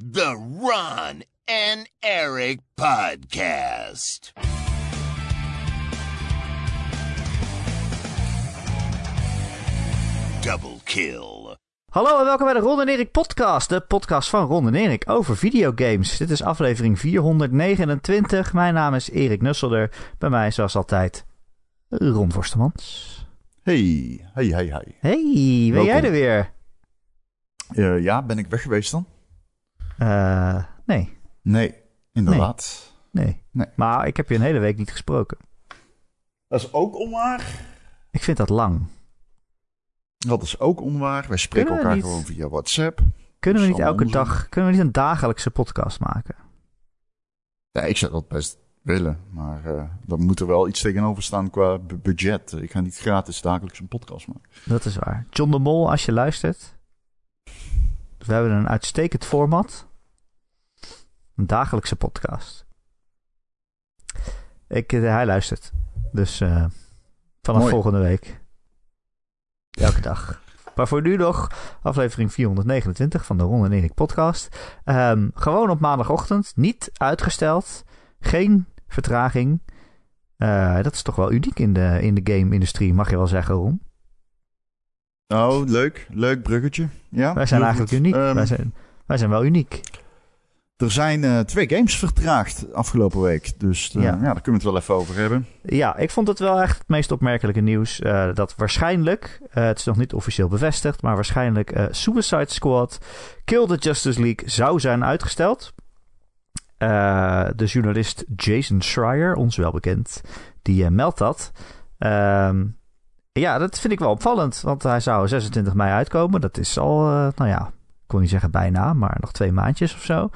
The Ron and Eric Podcast. Double kill. Hallo en welkom bij de Ron en Erik podcast, de podcast van Ron en Erik over videogames. Dit is aflevering 429. Mijn naam is Erik Nusselder. Bij mij zoals altijd Ron Forstemans. Hey, hey, hey, hey. Hey, ben jij er weer? Eh, ja, ben ik weg geweest dan? Eh, nee, Nee, inderdaad. nee. Nee. Maar ik heb je een hele week niet gesproken. Dat is ook onwaar. Ik vind dat lang. Dat is ook onwaar. Wij spreken Kunnen elkaar gewoon via WhatsApp. Kunnen we niet elke dag, kunnen we niet een dagelijkse podcast maken? Ja, ik zou dat best willen, maar eh dan moet er wel iets tegenover staan qua bu- budget. Ik ga niet gratis dagelijks een podcast maken. Dat is waar. John de Mol, als je luistert. We hebben een uitstekend format. Een dagelijkse podcast. Ik, eh, hij luistert. Dus eh, vanaf Mooi. volgende week. Elke dag. Maar voor nu nog aflevering 429 van de Ron en Erik podcast. Ehm, gewoon op maandagochtend. Niet uitgesteld. Geen vertraging. Eh, dat is toch wel uniek in de, in de game-industrie, mag je wel zeggen, Ron. Oh, leuk. Leuk bruggetje. Ja, Wij zijn eigenlijk uniek. Ehm, wij, zijn, wij zijn wel uniek. Er zijn eh, twee games vertraagd afgelopen week. Dus eh, Ja. ja. daar kunnen we het wel even over hebben. Ja, ik vond het wel echt het meest opmerkelijke nieuws. eh, dat waarschijnlijk, het is nog niet officieel bevestigd, maar waarschijnlijk Suicide Squad Kill the Justice League zou zijn uitgesteld. De journalist Jason Schreier, ons wel bekend, die meldt dat. Ehm, ja, dat vind ik wel opvallend, want hij zou 26 mei uitkomen. Dat is al, nou ja, ik kon niet zeggen bijna, maar nog twee maandjes of zo.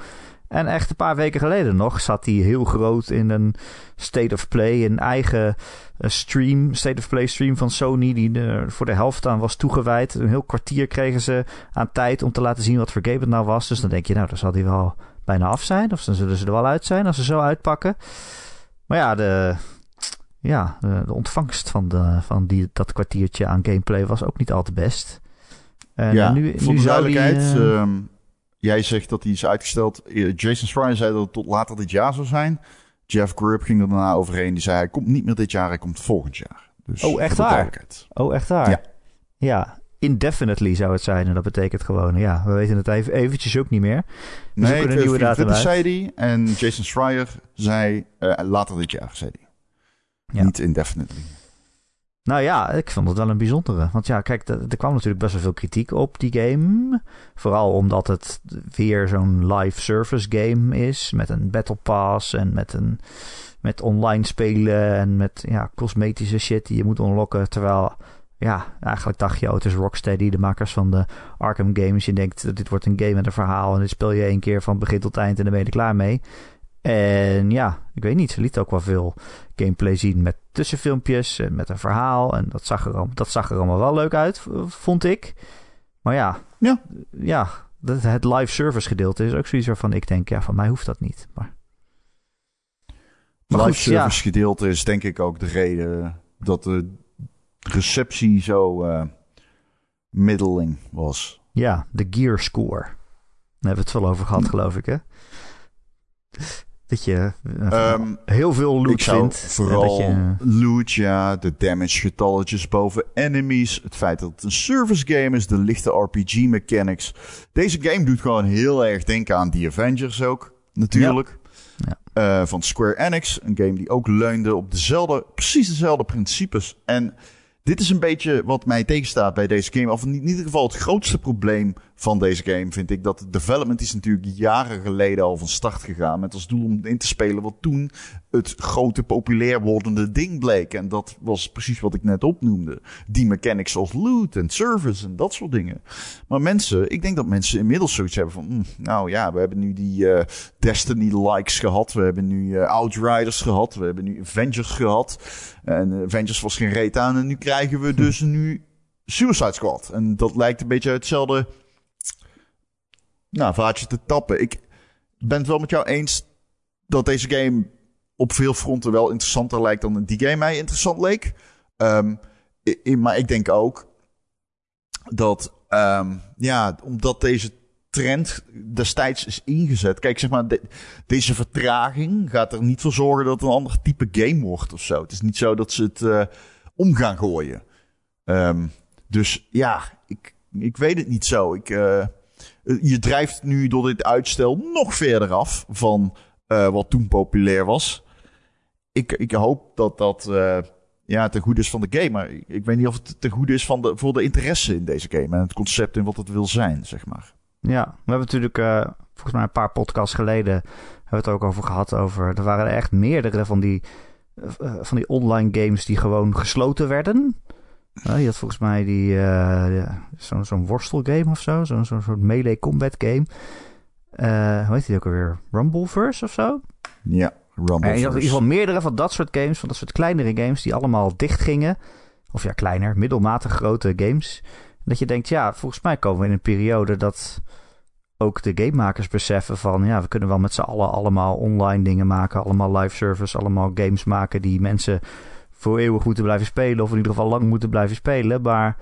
En echt een paar weken geleden nog zat hij heel groot in een State of Play, een eigen eh, stream, State of Play stream van Sony, die er voor de helft aan was toegewijd. Een heel kwartier kregen ze aan tijd om te laten zien wat voor game het nou was. Dus dan denk je, nou, dan zal die wel bijna af zijn. Of dan zullen ze er wel uit zijn als ze zo uitpakken. Maar ja, de, ja, de, de ontvangst van, de, van die, dat kwartiertje aan gameplay was ook niet al te best. En ja, nu, voor nu de zou die, duidelijkheid. eh, ehm, jij zegt dat die is uitgesteld. Eh, Jason Schreier zei dat het tot later dit jaar zou zijn. Jeff Grubb ging er daarna overheen. Die zei hij komt niet meer dit jaar, hij komt volgend jaar. Dus Oh, echt waar? Oh, echt waar? Ja. Ja, indefinitely zou het zijn. En dat betekent gewoon, ja, we weten het even, eventjes ook niet meer. we Nee, zoeken een nieuwe datum 2024 uit. zei hij. En Jason Schreier zei eh, later dit jaar, zei hij. Ja. Niet indefinitely. Nou ja, ik vond het wel een bijzondere. Want ja, kijk, er kwam natuurlijk best wel veel kritiek op die game. Vooral omdat het weer zo'n live service game is. Met een battle pass en met, een, met online spelen en met ja, cosmetische shit die je moet unlocken. Terwijl, ja, eigenlijk dacht je, oh, het is Rocksteady, de makers van de Arkham games. Je denkt, dit wordt een game met een verhaal en dit speel je één keer van begin tot eind en dan ben je er klaar mee. En ja, ik weet niet, ze liet ook wel veel gameplay zien met tussenfilmpjes en met een verhaal. En dat zag er, al- dat zag er allemaal wel leuk uit, vond ik. Maar ja, Ja. ja dat, het live service gedeelte is ook zoiets waarvan ik denk, ja, van mij hoeft dat niet. Maar, maar Live goed, ja. service gedeelte is denk ik ook de reden dat de receptie zo eh middeling was. Ja, de gear score. Daar hebben we het wel over gehad, geloof ik, hè? Dat je eh, Ehm, heel veel loot vindt. vooral dat je, loot, ja, de damage getalletjes boven enemies, het feit dat het een service game is, de lichte RPG mechanics. Deze game doet gewoon heel erg denken aan The Avengers ook, natuurlijk. Ja. Eh, van Square Enix, een game die ook leunde op dezelfde, precies dezelfde principes. En dit is een beetje wat mij tegenstaat bij deze game. Of in ieder geval het grootste probleem van deze game vind ik. Dat het development is natuurlijk jaren geleden al van start gegaan. Met als doel om in te spelen wat toen het grote populair wordende ding bleek. En dat was precies wat ik net opnoemde. Die mechanics zoals loot en service en dat soort dingen. Maar mensen, ik denk dat mensen inmiddels zoiets hebben van... "Hm, nou ja, we hebben nu die eh, Destiny likes gehad. We hebben nu eh, Outriders gehad. We hebben nu Avengers gehad. En eh, Avengers was geen reet aan. En nu krijgen we dus nu Suicide Squad. En dat lijkt een beetje hetzelfde nou, vaatje te tappen. Ik ben het wel met jou eens dat deze game op veel fronten wel interessanter lijkt dan die game mij interessant leek. Ehm, i- i- maar ik denk ook dat, ehm, ja, omdat deze trend destijds is ingezet. Kijk, zeg maar, de- deze vertraging gaat er niet voor zorgen dat een ander type game wordt of zo. Het is niet zo dat ze het eh, om gaan gooien. Ehm, dus ja, ik, ik weet het niet zo. Ik, eh, je drijft nu door dit uitstel nog verder af van eh, wat toen populair was. Ik, ik hoop dat dat eh, ja, ten goede is van de game. Maar ik, weet niet of het ten goede is van de, voor de interesse in deze game. En het concept en wat het wil zijn, zeg maar. Ja, we hebben natuurlijk eh, volgens mij een paar podcasts geleden hebben we het ook over gehad. Over, er waren echt meerdere van die, eh, eh, van die online games die gewoon gesloten werden. Uh, je had volgens mij die, eh, ja, zo'n worstelgame of zo. Zo'n soort melee combat game. Eh, hoe heet die ook alweer? Rumbleverse of zo? Ja, Rumble. En je had in ieder geval meerdere van dat soort games, van dat soort kleinere games, die allemaal dicht gingen. Of ja, kleiner, middelmatig grote games. Dat je denkt, ja, volgens mij komen we in een periode dat ook de gamemakers beseffen van, ja, we kunnen wel met z'n allen allemaal online dingen maken, allemaal live service, allemaal games maken die mensen voor eeuwig moeten blijven spelen, of in ieder geval lang moeten blijven spelen. Maar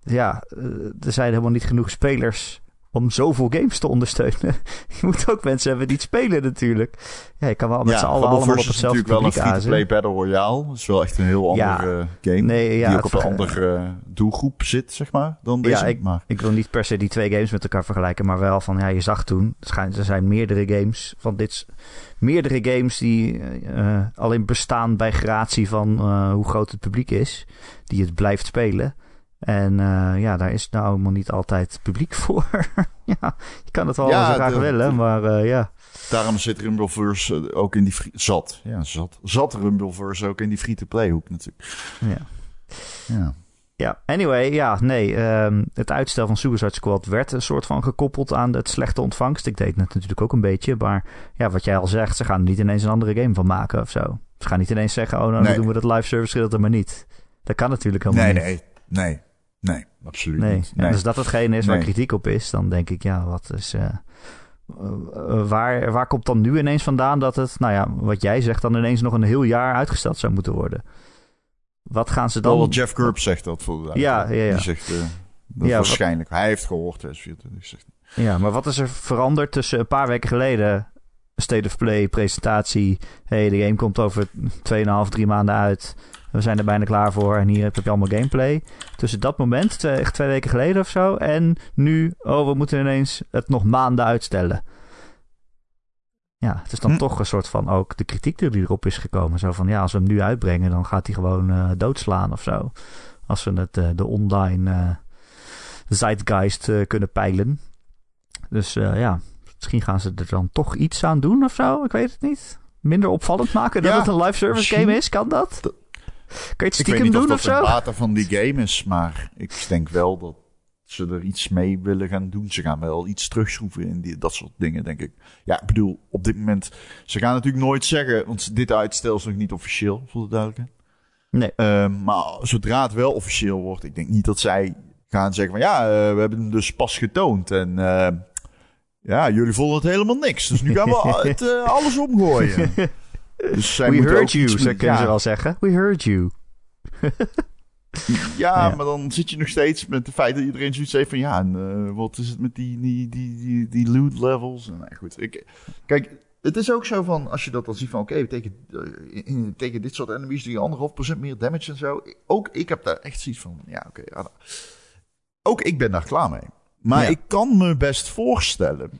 ja, eh, er zijn helemaal niet genoeg spelers om zoveel games te ondersteunen. je moet ook mensen hebben die het spelen natuurlijk. Ja, je kan wel met ja, z'n allen allemaal op Versus is hetzelfde natuurlijk wel een publiek free-to-play azen. Battle Royale. Dat is wel echt een heel Ja. andere game. Nee, ja, die ook op een andere eh, doelgroep zit, zeg maar, dan deze. Ja, ik, maar ik wil niet per se die twee games met elkaar vergelijken, maar wel van, ja, je zag toen, er zijn meerdere games van dit, meerdere games die eh, alleen bestaan bij gratie van eh, hoe groot het publiek is, die het blijft spelen. En eh, ja, daar is nou helemaal niet altijd publiek voor. ja, je kan het wel Ja, zo graag de- willen, de- maar eh, ja. daarom zit Rumbleverse eh, ook in die... Zat, ja, zat. Zat Rumbleverse ook in die free-to-play hoek natuurlijk. ja. Ja. Ja, anyway, ja, nee. ehm, het uitstel van Suicide Squad werd een soort van gekoppeld aan het slechte ontvangst. Ik deed het natuurlijk ook een beetje, maar ja, wat jij al zegt, ze gaan er niet ineens een andere game van maken of zo. Ze gaan niet ineens zeggen, oh nou, Nee. dan doen we dat live service gedeelte maar niet. Dat kan natuurlijk helemaal Nee, niet. nee, nee. Nee, absoluut Nee, niet. En Nee. als dat hetgene is waar Nee. kritiek op is, dan denk ik, ja, wat is... eh, eh, waar, waar komt dan nu ineens vandaan dat het, nou ja, wat jij zegt, dan ineens nog een heel jaar uitgesteld zou moeten worden? Wat gaan ze dan... Jeff Grubb zegt dat voor Ja, ja, ja. Die zegt... dat Ja, wat- waarschijnlijk. Hij heeft gehoord, 2024. Zegt. Ja, maar wat is er veranderd tussen een paar weken geleden? State of Play, presentatie. hey, de game komt over 2,5, 3 maanden uit. We zijn er bijna klaar voor en hier heb je allemaal gameplay. Tussen dat moment, twee, echt twee weken geleden of zo, en nu, oh, we moeten ineens het nog maanden uitstellen. Ja, het is dan Hm. toch een soort van ook de kritiek die erop is gekomen. Zo van, ja, als we hem nu uitbrengen, dan gaat hij gewoon eh, doodslaan of zo. Als we het, eh, de online eh, zeitgeist kunnen peilen. Dus ja, misschien gaan ze er dan toch iets aan doen of zo. Ik weet het niet. Minder opvallend maken Ja, het een live service game is. Kan dat? Kan je het Ik weet stiekem niet doen of of dat zo? van die game is, maar ik denk wel dat ze er iets mee willen gaan doen. Ze gaan wel iets terugschroeven in die, dat soort dingen, denk ik. Ja, ik bedoel, op dit moment... Ze gaan natuurlijk nooit zeggen, want dit uitstel is nog niet officieel, voor de duidelijkheid. Nee. Ehm, maar zodra het wel officieel wordt, ik denk niet dat zij gaan zeggen van... Ja, eh, we hebben hem dus pas getoond en... eh, ja, jullie vonden het helemaal niks. Dus nu gaan we het, eh, alles omgooien. Dus zij We heard you, zo kunnen ja. ze wel zeggen. We heard you. Ja, maar dan zit je nog steeds met het feit dat iedereen zoiets heeft van... Ja, en eh, wat is het met die, die, die, die, die loot levels? En, nou, goed, ik, kijk, het is ook zo van... Als je dat dan ziet van... Oké, tegen, eh, tegen dit soort enemies doe je anderhalf procent meer damage en zo. Ook ik heb daar echt zoiets van... Ja, oké. ja, ook ik ben daar klaar mee. Maar Ja. ik kan me best voorstellen...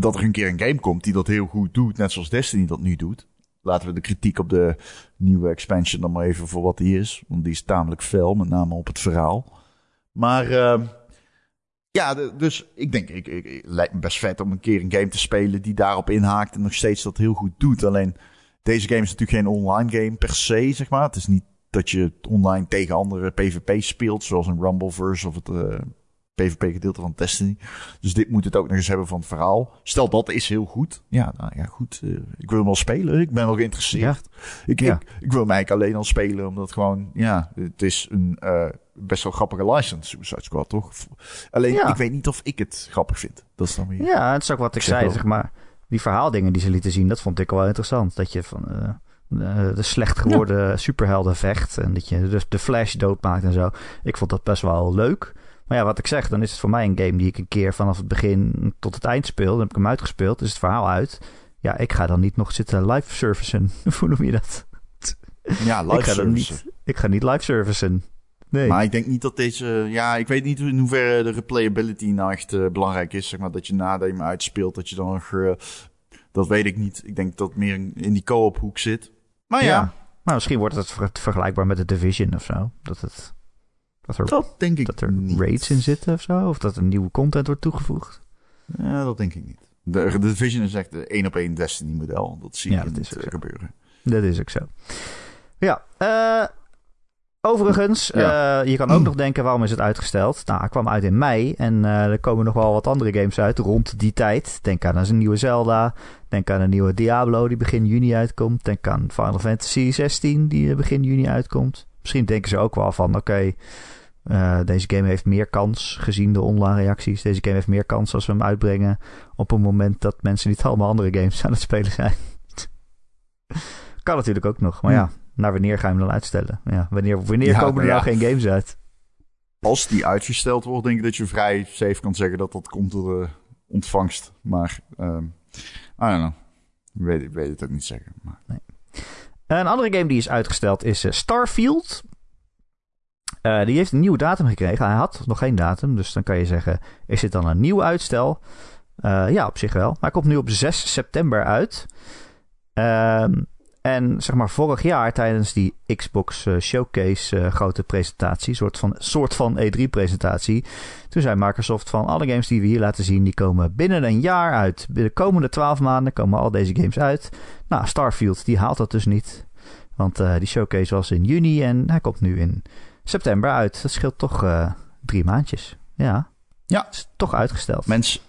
Dat er een keer een game komt die dat heel goed doet. Net zoals Destiny dat nu doet. Laten we de kritiek op de nieuwe expansion dan maar even voor wat die is. Want die is tamelijk fel, met name op het verhaal. Maar ehm, ja, dus ik denk, ik, ik, lijkt me best vet om een keer een game te spelen die daarop inhaakt en nog steeds dat heel goed doet. Alleen deze game is natuurlijk geen online game per se, zeg maar. Het is niet dat je online tegen andere PvP speelt, zoals een Rumbleverse of het eh, PvP-gedeelte van Destiny. Dus dit moet het ook nog eens hebben van het verhaal. Stel dat is heel goed. Ja, nou ja, goed. eh, ik wil hem wel spelen. Ik ben wel geïnteresseerd. Ik, Ja. ik, ik wil hem eigenlijk alleen al spelen, omdat gewoon, ja, het is een eh, best wel grappige license, Suicide Squad, toch? Alleen, Ja. ik weet niet of ik het grappig vind. Dat is dan weer... Ja, het is ook wat ik, zei, wel. zeg maar. Die verhaaldingen die ze lieten zien, dat vond ik wel interessant. Dat je van eh, de slecht geworden superhelden vecht. En dat je dus de Flash doodmaakt en zo. Ik vond dat best wel leuk. Maar ja, wat ik zeg, dan is het voor mij een game die ik een keer vanaf het begin tot het eind speel. Dan heb ik hem uitgespeeld, is het verhaal uit. Ja, ik ga dan niet nog zitten live servicen. Hoe noem je dat? Ja, live ik ga niet, ik ga niet live servicen. Nee. Maar ik denk niet dat deze... Ja, ik weet niet in hoeverre de replayability nou echt eh, belangrijk is. Zeg maar, dat je nadat je hem uitspeelt, dat je dan nog... eh, dat weet ik niet. Ik denk dat het meer in die co-op hoek zit. Maar ja, Maar misschien wordt het ver- vergelijkbaar met de Division of zo. Dat, het, dat er, dat denk ik dat er niet. raids in zitten of zo. Of dat er nieuwe content wordt toegevoegd. Ja, dat denk ik niet. De, de Division is echt een één op één Destiny model. Dat zie Ja, je dat niet is eh, gebeuren. Dat is ook zo. Ja, eh, overigens, Ja. eh, je kan ook nog denken waarom is het uitgesteld. Nou, hij kwam uit in mei en eh, er komen nog wel wat andere games uit rond die tijd. Denk aan een nieuwe Zelda, denk aan een nieuwe Diablo die begin juni uitkomt. Denk aan Final Fantasy 16 die begin juni uitkomt. Misschien denken ze ook wel van, oké, eh, deze game heeft meer kans gezien de online reacties. Deze game heeft meer kans als we hem uitbrengen op een moment dat mensen niet allemaal andere games aan het spelen zijn. kan natuurlijk ook nog, maar ja, naar wanneer ga je hem dan uitstellen? Ja, wanneer wanneer Ja, komen er nou geen games uit? Als die uitgesteld wordt, denk ik dat je vrij safe kan zeggen dat dat komt door de ontvangst. Maar, ehm I don't know. Ik weet, weet het ook niet zeggen. Maar. Een andere game die is uitgesteld is eh, Starfield. Eh, die heeft een nieuwe datum gekregen. Hij had nog geen datum, dus dan kan je zeggen: is dit dan een nieuw uitstel? Eh, ja, op zich wel. Maar hij komt nu op 6 september uit. Ehm, en zeg maar vorig jaar tijdens die Xbox eh, Showcase eh, grote presentatie, soort van, soort van E3-presentatie, toen zei Microsoft van alle games die we hier laten zien, die komen binnen een jaar uit. Binnen de komende 12 maanden komen al deze games uit. Nou, Starfield, die haalt dat dus niet. Want eh, die showcase was in juni en hij komt nu in september uit. Dat scheelt toch drie maandjes. Ja. Ja. Is toch uitgesteld. Mensen,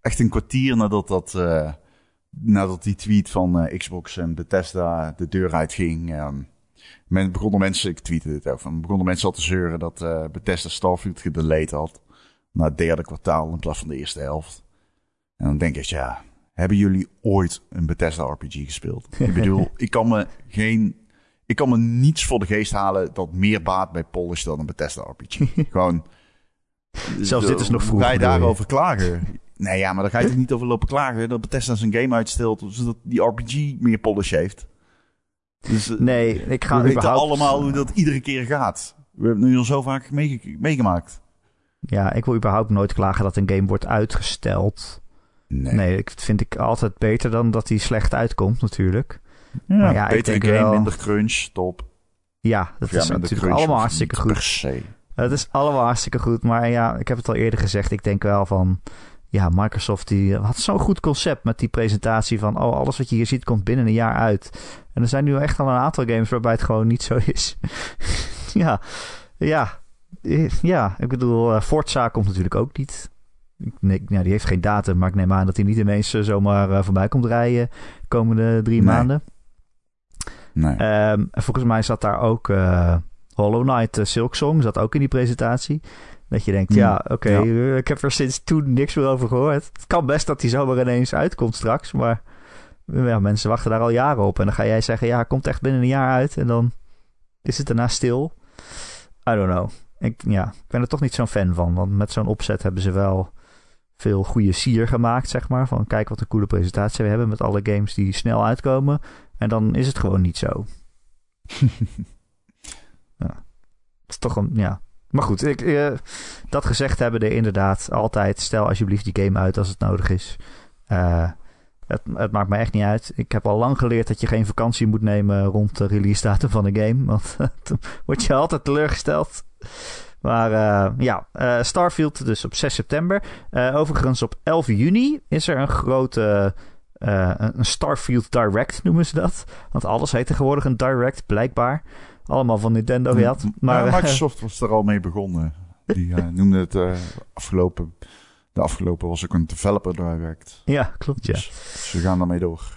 echt een kwartier nadat, dat, nadat die tweet van eh, Xbox en Bethesda de deur uitging. ehm, men, begonnen mensen, ik tweette dit van, begonnen mensen al te zeuren dat eh, Bethesda Starfield gedelayed had. Na het derde kwartaal in plaats van de eerste helft. En dan denk ik, ja, hebben jullie ooit een Bethesda RPG gespeeld? ik bedoel, ik kan me geen... Ik kan me niets voor de geest halen dat meer baat bij Polish dan een Bethesda RPG. Gewoon... Zelfs dit is nog vroeg, Wij daarover klagen. Nee, ja, maar daar ga je toch niet over lopen klagen dat Bethesda zijn game uitstelt, zodat die RPG meer polish heeft. Dus, eh, Nee, ik ga we weten überhaupt... allemaal hoe dat iedere keer gaat. We hebben het nu al zo vaak meege- meegemaakt. Ja, ik wil überhaupt nooit klagen dat een game wordt uitgesteld. Nee. Nee, ik vind ik altijd beter dan dat die slecht uitkomt natuurlijk. Ja, Maar ja, ik betere denk game, wel- minder crunch, top. Ja, dat ja, is natuurlijk allemaal hartstikke goed. Per se. Het is allemaal hartstikke goed. Maar ja, ik heb het al eerder gezegd. Ik denk wel van... Ja, Microsoft die had zo'n goed concept met die presentatie van... Oh, alles wat je hier ziet komt binnen een jaar uit. En er zijn nu echt al een aantal games waarbij het gewoon niet zo is. ja, ja. Ja, ik bedoel, eh, Forza komt natuurlijk ook niet. Nee, ja, die heeft geen datum, maar ik neem aan dat hij niet ineens eh, zomaar eh, voorbij komt rijden de komende drie Nee. maanden. Nee. Ehm, en volgens mij zat daar ook Hollow Knight uh, Silk Song zat ook in die presentatie. Dat je denkt, Hmm. ja, oké, Ja. eh, ik heb er sinds toen niks meer over gehoord. Het kan best dat die zomaar ineens uitkomt straks, maar ja, mensen wachten daar al jaren op. En dan ga jij zeggen, ja, het komt echt binnen een jaar uit en dan is het daarna stil. I don't know. Ik, ja, ik ben er toch niet zo'n fan van, want met zo'n opzet hebben ze wel veel goede sier gemaakt, zeg maar. Van kijk wat een coole presentatie we hebben met alle games die snel uitkomen. En dan is het gewoon niet zo. ja. Het is toch een, ja. Maar goed, ik, eh, dat gezegd hebben er inderdaad altijd. Stel alsjeblieft die game uit als het nodig is. Eh, het, het maakt me echt niet uit. Ik heb al lang geleerd dat je geen vakantie moet nemen rond de release datum van de game. Want dan word je altijd teleurgesteld. Maar eh, ja, Starfield dus op 6 september. Overigens op 11 juni is er een grote... een Starfield Direct noemen ze dat. Want alles heet tegenwoordig een Direct, blijkbaar. Allemaal van Nintendo gehad. Maar, Ja, eh, Microsoft was er al mee begonnen. Die eh, noemde het eh, afgelopen... De afgelopen was ook een developer direct. ja, klopt ja. Dus ze gaan daarmee door.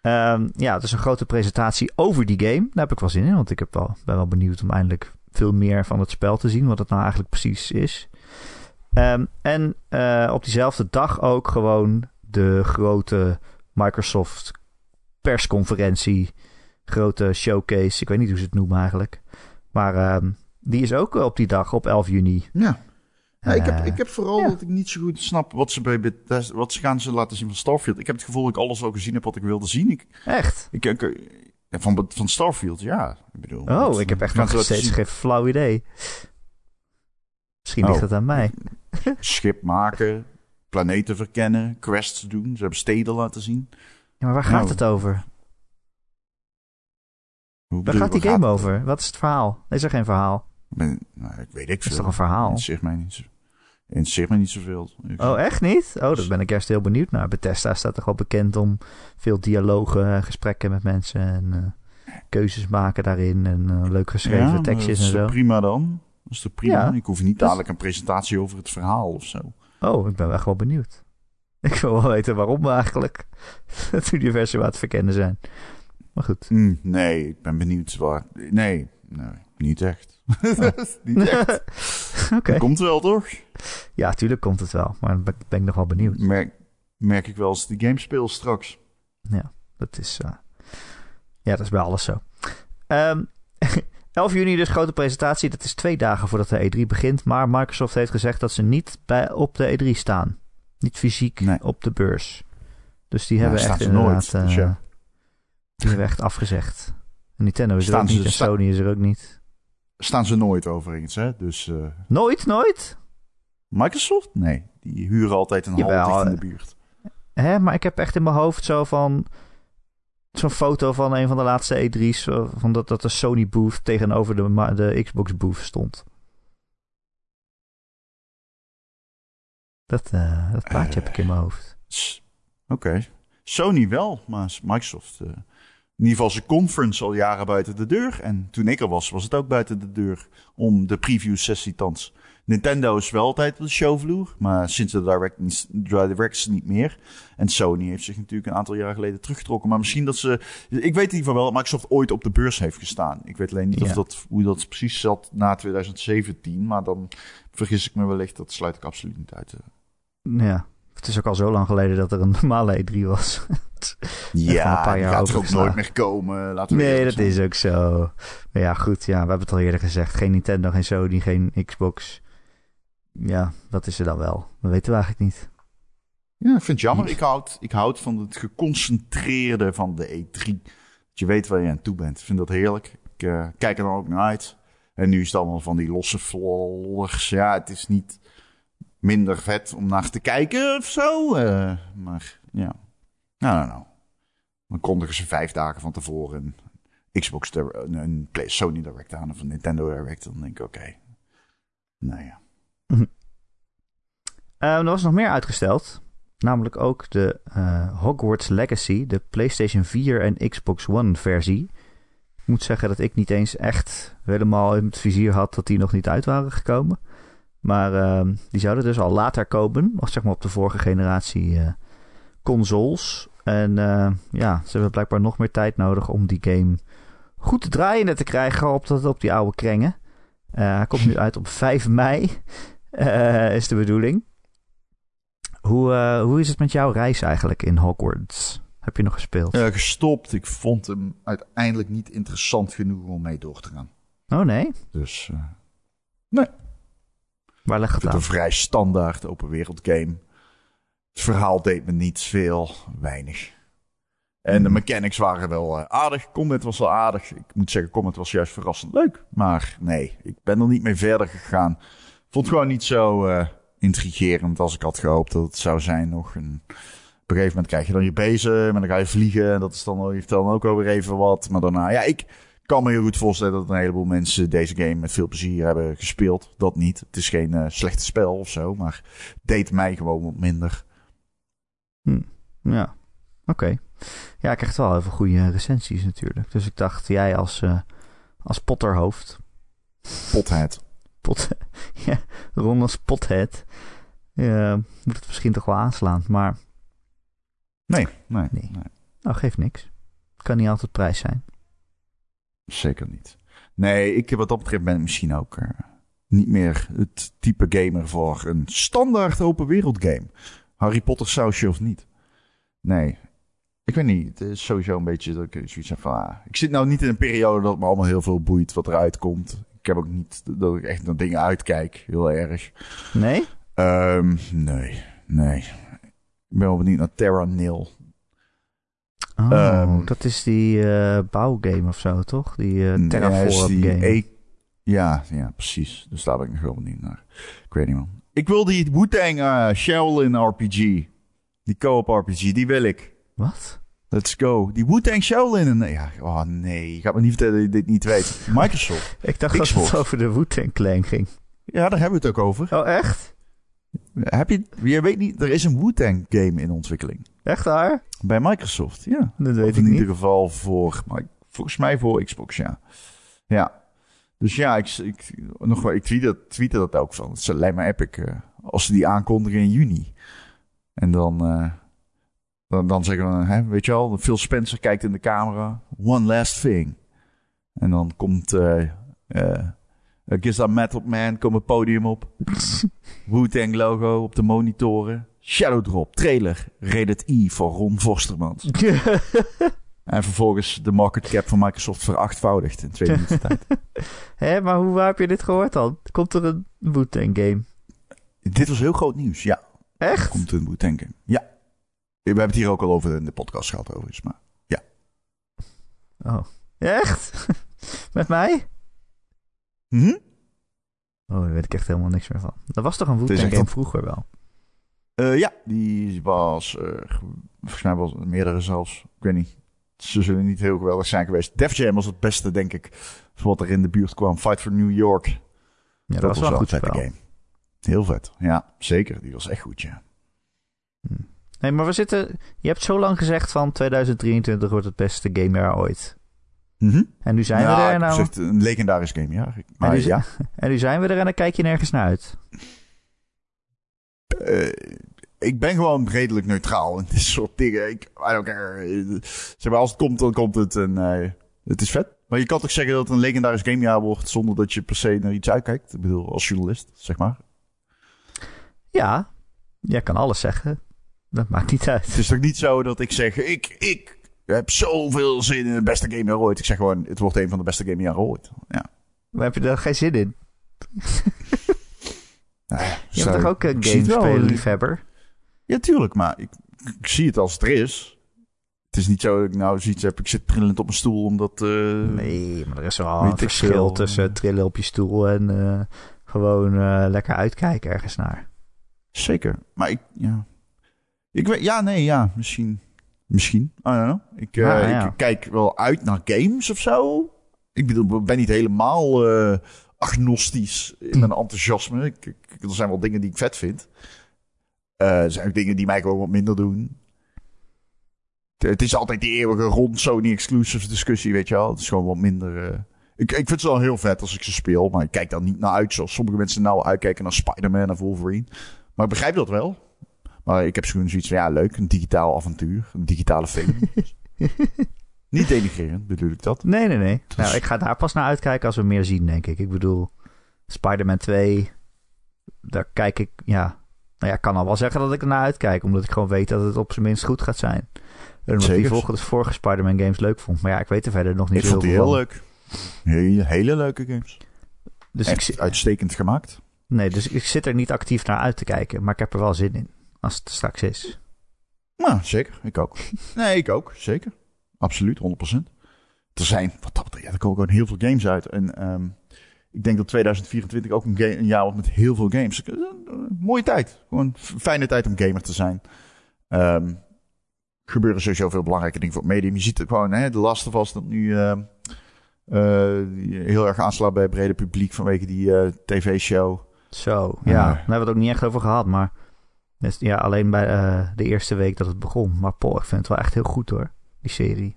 Ehm, ja, het is een grote presentatie over die game. Daar heb ik wel zin in, want ik heb wel, ben wel benieuwd om eindelijk veel meer van het spel te zien, wat het nou eigenlijk precies is. Ehm, en op diezelfde dag ook gewoon de grote Microsoft persconferentie, grote showcase. Ik weet niet hoe ze het noemen eigenlijk. Maar ehm, die is ook op die dag, op 11 juni. Ja. Ja, ik, heb, Eh, ik heb vooral ja. dat ik niet zo goed snap wat ze bij Bethesda, wat ze gaan ze laten zien van Starfield. Ik heb het gevoel dat ik alles al gezien heb wat ik wilde zien. Ik, Echt? ik, van, van Starfield, ja. Ik bedoel, Oh, wat- ik heb echt nog steeds geen flauw idee. Misschien Oh. ligt het aan mij. Schip maken, planeten verkennen, quests doen. Ze hebben steden laten zien. Ja, maar waar gaat Nou, het over? Hoe Waar gaat die game over? Wat is het verhaal? Is er geen verhaal? Ben, nou, ik weet ik Dat is veel. toch een verhaal? Interesseert mij niet, interesseert mij niet zoveel. Ik- Oh, echt niet? Oh, daar ben ik juist heel benieuwd naar. Bethesda staat toch wel bekend om veel dialogen, gesprekken met mensen en eh, keuzes maken daarin en eh, leuk geschreven Ja, tekstjes en zo. prima dan? Dat is toch prima? Ja, ik hoef niet is- dadelijk een presentatie over het verhaal of zo. Oh, ik ben echt wel benieuwd. Ik wil wel weten waarom we eigenlijk het universum aan het verkennen zijn. Maar goed. Hm, nee, ik ben benieuwd waar. Nee, nee niet echt. niet echt. Oké. Komt wel, toch? Ja, tuurlijk komt het wel. Maar ben, ben ik nog wel benieuwd. Merk, merk ik wel als die game speel straks. Dat is, eh, ja, dat is bij alles zo. Ehm 11 juni dus grote presentatie. Dat is twee dagen voordat de E3 begint. Maar Microsoft heeft gezegd dat ze niet bij, op de E3 staan. Niet fysiek Nee. op de beurs. Dus die Ja, hebben echt ze nooit, inderdaad... dus eh, ja. Die hebben echt afgezegd. En Nintendo is er ook ze- niet en Sony is er ook niet. Staan ze nooit overigens, hè? Dus eh, Nooit, nooit? Microsoft? Nee, die huren altijd een Jawel, hal dicht in eh. de buurt. Hè, maar ik heb echt in mijn hoofd zo van... Zo'n foto van een van de laatste E3's. zo Van dat, dat de Sony booth tegenover de, de Xbox booth stond. Dat, eh, dat plaatje heb ik in mijn hoofd. Oké. Sony wel, maar Microsoft... in ieder geval zijn conference al jaren buiten de deur. En toen ik er was, was het ook buiten de deur om de preview sessie thans. Nintendo is wel altijd op de showvloer, maar sinds de direct, directs niet meer. En Sony heeft zich natuurlijk een aantal jaar geleden teruggetrokken. Maar misschien dat ze... Ik weet in ieder geval wel dat Microsoft ooit op de beurs heeft gestaan. Ik weet alleen niet Ja. of dat, hoe dat precies zat na 2017. Maar dan vergis ik me wellicht. Dat sluit ik absoluut niet uit. eh. Ja, het is ook al zo lang geleden dat er een normale E3 was. Ja, een paar jaar gaat er ook nooit meer komen. Laten we nee, dat is ook zo. Maar ja, goed. Ja, we hebben het al eerder gezegd. Geen Nintendo, geen Sony, geen Xbox. Ja, dat is er dan wel. Dat weten we eigenlijk niet. Ja, ik vind het jammer. Ik houd, ik houd van het geconcentreerde van de E3. Dat je weet waar je aan toe bent. Ik vind dat heerlijk. Ik eh, kijk er dan ook naar uit. En nu is het allemaal van die losse flollers. Ja, het is niet minder vet om naar te kijken of zo. eh, maar ja, nou, nou, nou. Dan kondigen ze vijf dagen van tevoren een Xbox, Dir- een, Sony Direct aan of een Nintendo Direct. Dan denk ik, oké. Nou ja. Ehm, er was nog meer uitgesteld. Namelijk ook de eh, Hogwarts Legacy, de PlayStation 4 en Xbox One versie. Ik moet zeggen dat ik niet eens echt helemaal in het vizier had dat die nog niet uit waren gekomen. Maar ehm, die zouden dus al later komen, of zeg maar op de vorige generatie eh, consoles. En eh, ja, ze hebben blijkbaar nog meer tijd nodig om die game goed te draaien te krijgen op, dat, op die oude krengen. Eh, hij komt nu uit op 5 mei, is de bedoeling. Hoe, hoe is het met jouw reis eigenlijk in Hogwarts? Heb je nog gespeeld? Eh, gestopt. Ik vond hem uiteindelijk niet interessant genoeg om mee door te gaan. Oh nee? Dus eh, Waar het aan? een vrij standaard open wereld game. Het verhaal deed me niet veel, weinig. En de Hmm. mechanics waren wel eh, aardig. Combat was wel aardig. Ik moet zeggen, combat was juist verrassend leuk. Maar nee, ik ben er niet mee verder gegaan. Vond het gewoon niet zo eh, intrigerend als ik had gehoopt dat het zou zijn. Nog een, op een gegeven moment krijg je dan je bezem en dan ga je vliegen. En dat is dan, heeft dan ook alweer even wat. Maar daarna, ja, ik kan me heel goed voorstellen dat een heleboel mensen deze game met veel plezier hebben gespeeld. Dat niet. Het is geen eh slecht spel of zo, maar het deed mij gewoon wat minder. Ja, oké. Ja, ik krijg wel heel veel goede recensies natuurlijk. Dus ik dacht, jij als, eh, als potterhoofd, Pothead. pot, ja, Ron als pothead, eh, moet het misschien toch wel aanslaan. Maar, Nee, nee, Nee. nee. nou, geeft niks. Kan niet altijd prijs zijn. Zeker niet. Nee, ik, wat dat betreft ben ik misschien ook eh, niet meer het type gamer voor een standaard open wereld game. Harry Potter sausje of niet. Nee, ik weet niet. Het is sowieso een beetje dat ik zoiets heb van... Ah, ik zit nou niet in een periode dat me allemaal heel veel boeit wat eruit komt. Ik heb ook niet dat ik echt naar dingen uitkijk, heel erg. Nee? Ehm, nee, nee. Ik ben wel benieuwd naar Terra Nil. Oh, Ehm, dat is die eh, bouwgame of zo, toch? Die eh Ja, Terraform game. E- ja, ja, precies. Dus daar ben ik nog wel benieuwd naar. Ik weet niet, man. Ik wil die Wu-Tang eh, Shaolin RPG. Die co-op RPG, die wil ik. Wat? Let's go. Die Wu-Tang Shaolin. Nee, ja, oh nee. Je gaat me niet vertellen dat je dit niet weet. Microsoft. Ik dacht dat het over de Wu-Tang Clan ging. Ja, daar hebben we het ook over. Oh, echt? Heb je, je weet niet, er is een Wu-Tang game in ontwikkeling. Echt waar? Bij Microsoft, ja. Dat Of weet ik in niet. ieder geval voor, maar volgens mij voor Xbox, ja. Ja. Dus ja, ik, ik, nog wel, ik tweette, tweette dat ook van. Het lijkt me epic eh, als ze die aankondigen in juni. En dan, eh, dan, dan zeggen we, hè, weet je wel, Phil Spencer kijkt in de camera. One last thing. En dan komt eh eh Giza Metal Man, komt het podium op. Wu-Tang logo op de monitoren. Shadow Drop, trailer, Rated E voor Ron Vostermans. En vervolgens de market cap van Microsoft verachtvoudigd in twee minuten tijd. Hé, maar hoe waar heb je dit gehoord dan? Komt er een Wu-Tang game? Dit was heel groot nieuws, ja. Echt? Komt een Wu-Tang game. Ja. We hebben het hier ook al over in de podcast gehad overigens, maar... Oh. Echt? Met mij? Mhm. Oh, daar weet ik echt helemaal niks meer van. Dat was toch een Wu-Tang game vroeger wel? Eh, ja, die was... eh, volgens mij was meerdere zelfs. Ik weet niet. Ze zullen niet heel geweldig zijn geweest. Def Jam was het beste, denk ik, wat er in de buurt kwam. Fight for New York. Ja, dat, was wel een goed vette game. Heel vet. Ja, zeker. Die was echt goed, ja. Nee, maar we zitten... Je hebt zo lang gezegd van 2023 wordt het beste gamejaar ooit. Mhm. En nu zijn we er ik nou... een legendarisch game, ja. en, nu, ja, en nu zijn we er en dan kijk je nergens naar uit. Eh, ik ben gewoon redelijk neutraal in dit soort dingen. Ik, I don't care. Zeg maar, als het komt, dan komt het. En eh, het is vet. Maar je kan toch zeggen dat het een legendarisch gamejaar wordt... zonder dat je per se naar iets uitkijkt? Ik bedoel, als journalist, zeg maar. Ja, jij kan alles zeggen. Dat maakt niet uit. Het is toch niet zo dat ik zeg... Ik, ik heb zoveel zin in het beste gamejaar ooit. Ik zeg gewoon, het wordt een van de beste gamejaren ooit. Ja. Maar heb je daar geen zin in? Nou ja, Je bent toch ook een gamespelen-liefhebber? Ja, tuurlijk. Maar ik, ik zie het als het er is. Het is niet zo dat ik nou zoiets heb... Ik zit trillend op mijn stoel omdat... eh, Nee, maar er is wel een verschil veel. tussen trillen op je stoel en eh, gewoon eh, lekker uitkijken ergens naar. Zeker. Maar ik, ja. Ik weet, ja, nee, ja, misschien. Misschien. I don't know. Ik, eh, ja. ik kijk wel uit naar games of zo. Ik bedoel, ben niet helemaal eh, agnostisch in mijn enthousiasme. Ik, ik- er zijn wel dingen die ik vet vind. Eh, er zijn ook dingen die mij gewoon wat minder doen. Het- Het is altijd die eeuwige rond Sony exclusives discussie, weet je wel. Het is gewoon wat minder... ik, ik vind het wel heel vet als ik ze speel, maar ik kijk daar niet naar uit zoals sommige mensen nou uitkijken naar Spider-Man of Wolverine. Maar ik begrijp dat wel. Maar ik heb gewoon zoiets van, ja, leuk, een digitaal avontuur, een digitale film. niet denigrerend, bedoel ik dat. Nee, nee, nee. Dus- Nou, ik ga daar pas naar uitkijken als we meer zien, denk ik. Ik bedoel, Spider-Man 2, daar kijk ik, ja... Nou ja, ik kan al wel zeggen dat ik ernaar uitkijk, omdat ik gewoon weet dat het op zijn minst goed gaat zijn. En omdat ik volgende vorige Spider-Man games leuk vond. Maar ja, ik weet er verder nog niet Ik zo vond die heel heel veel leuk. Hele, hele leuke games. Dus ik, Echt uitstekend gemaakt. nee, dus ik zit er niet actief naar uit te kijken, maar ik heb er wel zin in. Als het straks is. Nou, zeker. Ik ook. Nee, ik ook. Zeker. Absoluut, 100%. Er zijn, wat dat betreft, ja, er komen gewoon heel veel games uit. En ehm, ik denk dat 2024 ook een, ga- een jaar wordt met heel veel games. Eh, mooie tijd. Gewoon een fijne tijd om gamer te zijn. Ehm gebeuren sowieso veel belangrijke dingen voor het medium. Je ziet het gewoon, hè, de Last of Us dat nu ehm, eh, heel erg aanslaat bij het brede publiek vanwege die eh, tv-show. Zo, ja. Ja. Daar hebben we het ook niet echt over gehad, maar... dus, ja, alleen bij eh, de eerste week dat het begon. Maar poh, ik vind het wel echt heel goed hoor, die serie.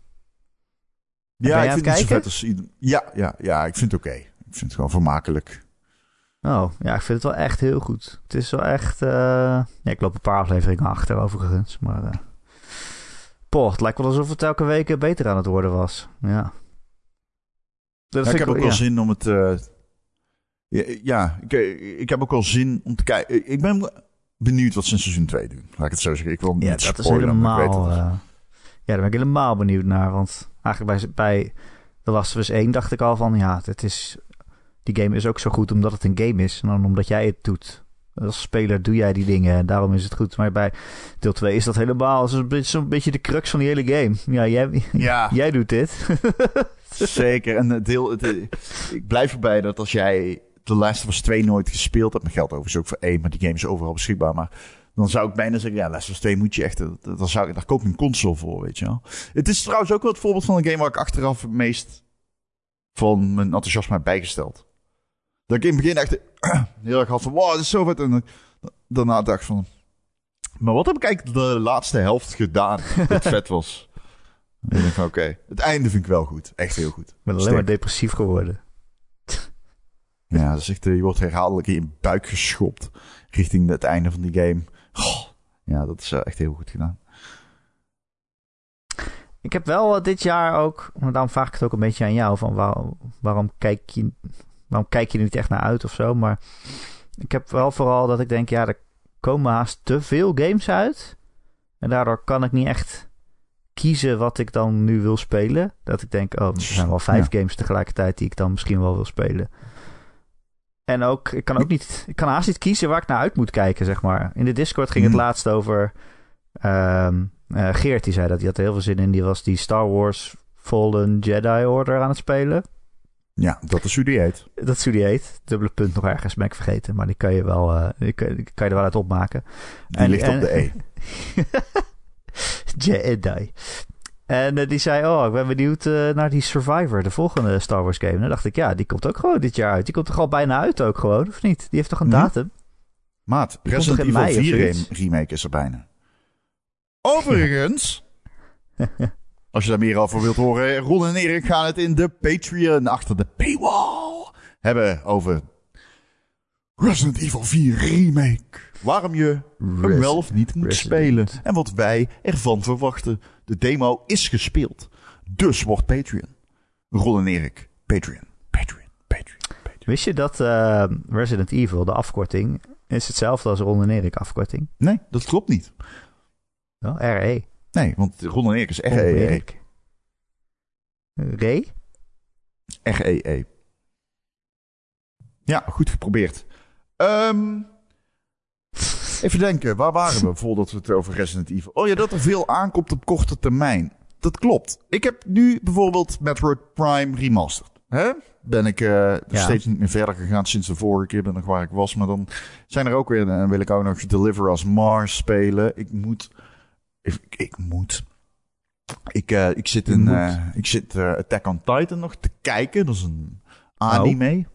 Ja, ik vind het zo vet als ieder- Ja, ja, ja, ik vind het oké. Ik vind het gewoon vermakelijk. Oh, ja, ik vind het wel echt heel goed. Het is wel echt... eh, Ja, ik loop een paar afleveringen achter overigens, maar... eh Poh, het lijkt wel alsof het elke week beter aan het worden was. Ja. Dat Ja, vind ik heb ook ja. wel zin om het. ja, ja ik, ik heb ook wel zin om te kijken. Ik ben benieuwd wat ze in seizoen 2 doen. Laat ik het zo zeggen. Ik wil niet Ja, dat is spoilen, maar ik weet helemaal... het. eh, ja, daar ben ik helemaal benieuwd naar. Want eigenlijk bij, bij The Last of Us 1 dacht ik al van... Ja, het is die game is ook zo goed omdat het een game is. En dan omdat jij het doet. Als speler doe jij die dingen en daarom is het goed. Maar bij deel 2 is dat helemaal zo'n beetje, de crux van die hele game. Ja, jij, Ja. jij doet dit. Zeker. En deel, het, ik blijf erbij dat als jij The Last of Us 2 nooit gespeeld hebt, mijn geld overigens ook voor één, maar die game is overal beschikbaar. Maar dan zou ik bijna zeggen, ja, Last of Us 2 moet je echt, dat- dat- dan zou ik, daar koop ik een console voor, weet je wel. Het is trouwens ook wel het voorbeeld van een game waar ik achteraf het meest van mijn enthousiasme heb bijgesteld. Dat ik in het begin echt heel erg had van, wow, dit is zo vet. En daarna dacht ik van, maar wat heb ik eigenlijk de laatste helft gedaan dat vet was? En ik oké, het einde vind ik wel goed. Echt heel goed. Ik ben alleen maar depressief geworden. Ja, dat is echt, eh, je wordt herhaaldelijk in je buik geschopt richting het einde van die game. Goh, ja, dat is eh, echt heel goed gedaan. Ik heb wel eh, dit jaar ook, maar daarom vraag ik het ook een beetje aan jou, van waarom, waarom, kijk je, waarom kijk je er niet echt naar uit of zo. Maar ik heb wel vooral dat ik denk, ja, er komen haast te veel games uit. En daardoor kan ik niet echt kiezen wat ik dan nu wil spelen. Dat ik denk, oh, er zijn wel vijf games tegelijkertijd die ik dan misschien wel wil spelen. En ook, ik kan ook niet, ik kan haast niet kiezen waar ik naar uit moet kijken, zeg maar. In de Discord ging het Hmm. laatst over ehm, eh, Geert, die zei dat. Die had er heel veel zin in. Die was die Star Wars Fallen Jedi Order aan het spelen. Ja, dat is hoe die heet. Dat is hoe die heet. Dubbele punt nog ergens, ben ik vergeten. Maar die kan je wel, eh, die kan, die kan je er wel uit opmaken. Die En- ligt en- op de E. Jedi. En eh, die zei, oh, ik ben benieuwd eh, naar die Survivor, de volgende Star Wars game. En dan dacht ik, ja, die komt ook gewoon dit jaar uit. Die komt toch al bijna uit ook gewoon, of niet? Die heeft toch een Mhm. datum? Maat, Die Resident Evil mei of 4 zoiets? rem- remake is er bijna. Overigens, als je daar meer over wilt horen, Ron en Erik gaan het in de Patreon achter de paywall hebben over Resident Evil 4 remake. Waarom je hem wel of niet moet Resident. spelen. En wat wij ervan verwachten. De demo is gespeeld. Dus wordt Patreon. Ron en Erik, Patreon, Patreon, Patreon, Patreon. Wist je dat eh, Resident Evil, de afkorting, is hetzelfde als Ron en Erik afkorting? Nee, dat klopt niet. Wel, RE. Nee, want Ron en Erik is. Erik. Re? R-E-E. Ja, goed geprobeerd. Ehm, even denken, waar waren we voordat we het over Resident Evil... Oh ja, dat er veel aankomt op korte termijn. Dat klopt. Ik heb nu bijvoorbeeld Metroid Prime Remastered. Hè? Ben ik eh, steeds niet meer verder gegaan sinds de vorige keer ben nog waar ik was. Maar dan zijn er ook weer... Dan wil ik ook nog Deliver Us Mars spelen. Ik moet... Ik, ik moet... Ik, eh, ik zit, in, eh, ik zit Attack on Titan nog te kijken. Dat is een anime.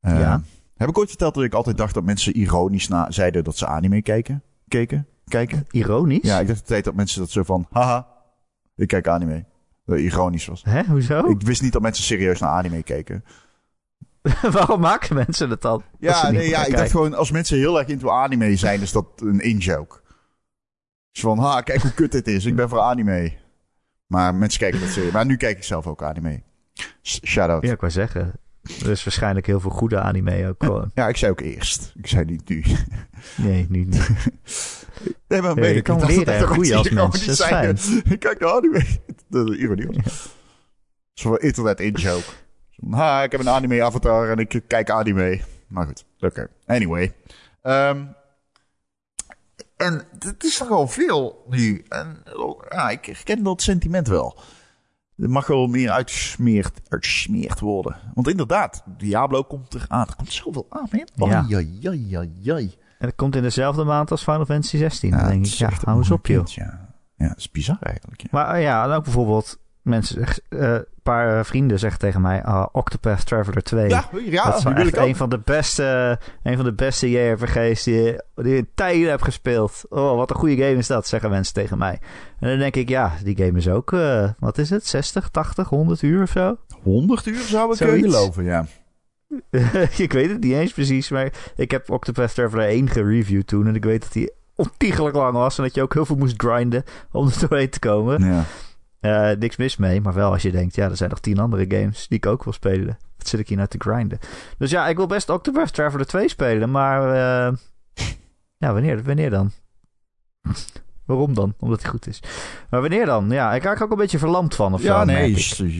Eh, Ja. Heb ik ooit verteld dat ik altijd dacht dat mensen ironisch na, zeiden dat ze anime keken? Keken? Kijken? Ironisch? Ja, ik dacht de tijd dat mensen dat zo van, haha, ik kijk anime. Dat ironisch was. Hè, hoezo? Ik wist niet dat mensen serieus naar anime keken. Waarom maken mensen het dan? Dat ze Ja, nee, ja ik dacht gewoon, als mensen heel erg into anime zijn, is dat een in-joke. Dus van, ha, kijk hoe kut dit is, ik ben voor anime. Maar mensen kijken dat serieus. Maar nu kijk ik zelf ook anime. Shout-out. Ja, ik wou zeggen. Er is waarschijnlijk heel veel goede anime ook gewoon. Ja, ik zei ook eerst. Ik zei niet nu. Nee, nu niet. Nee, maar Ja, je ik. kan ik leren dat en groeien als mens. Dat is zeiden. Ik kijk naar anime. De ironie was. Zo'n internet in-joke. Ha, ik heb een anime-avatar en ik kijk anime. Maar goed, oké. Anyway. Ehm, en het is toch al veel nu. En oh, ja, ik herken dat sentiment wel. Er mag wel meer uitgesmeerd, uitgesmeerd worden. Want inderdaad, Diablo komt eraan. Er komt zoveel aan, hè? Ja. En dat komt in dezelfde maand als Final Fantasy 16. Ja, denk ik, ja, hou eens op joh. Ja. ja, dat is bizar eigenlijk. Ja. Maar ja, en ook bijvoorbeeld mensen, eh, een paar eh, vrienden zeggen tegen mij, ah, Octopath Traveler 2. Ja, ja dat is wel echt een van de beste, een van de beste JRPG's die, die je in tijden hebt gespeeld. Oh, wat een goede game is dat, zeggen mensen tegen mij. En dan denk ik, ja, die game is ook, eh, wat is het, 60, 80, 100 uur of zo? 100 uur zou ik eh, geloven, ja. ik weet het niet eens precies, maar ik heb Octopath Traveler 1 gereviewd toen. En ik weet dat die ontiegelijk lang was en dat je ook heel veel moest grinden om er doorheen te komen. ja. Eh, niks mis mee, maar wel als je denkt, ja, er zijn nog tien andere games die ik ook wil spelen. Wat zit ik hier nou te grinden? Dus ja, ik wil best Octopath Traveler 2 spelen, maar ja, wanneer, wanneer dan? Waarom dan? Omdat hij goed is. Maar wanneer dan? Ja, ik raak ook een beetje verlamd van of ja, zo. nee, je,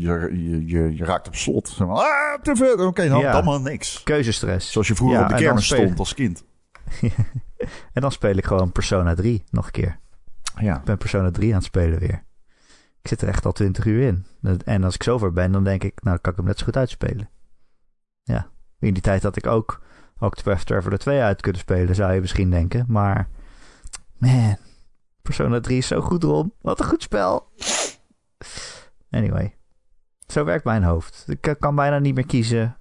je, je, je, raakt op slot. Ah, te veel. Oké, dan, Ja. dan maar niks. Keuzestress. Zoals je vroeger Ja, op de kermis stond als kind. En dan speel ik gewoon Persona 3 nog een keer. Ja. Ik ben Persona 3 aan het spelen weer. Ik zit er echt al 20 uur in. En als ik zover ben, dan denk ik, nou, kan ik hem net zo goed uitspelen. Ja. In die tijd had ik ook Octopath Traveler 2 uit kunnen spelen, zou je misschien denken. Maar, man, Persona 3 is zo goed, Ron. Wat een goed spel. Anyway. Zo werkt mijn hoofd. Ik eh, kan bijna niet meer kiezen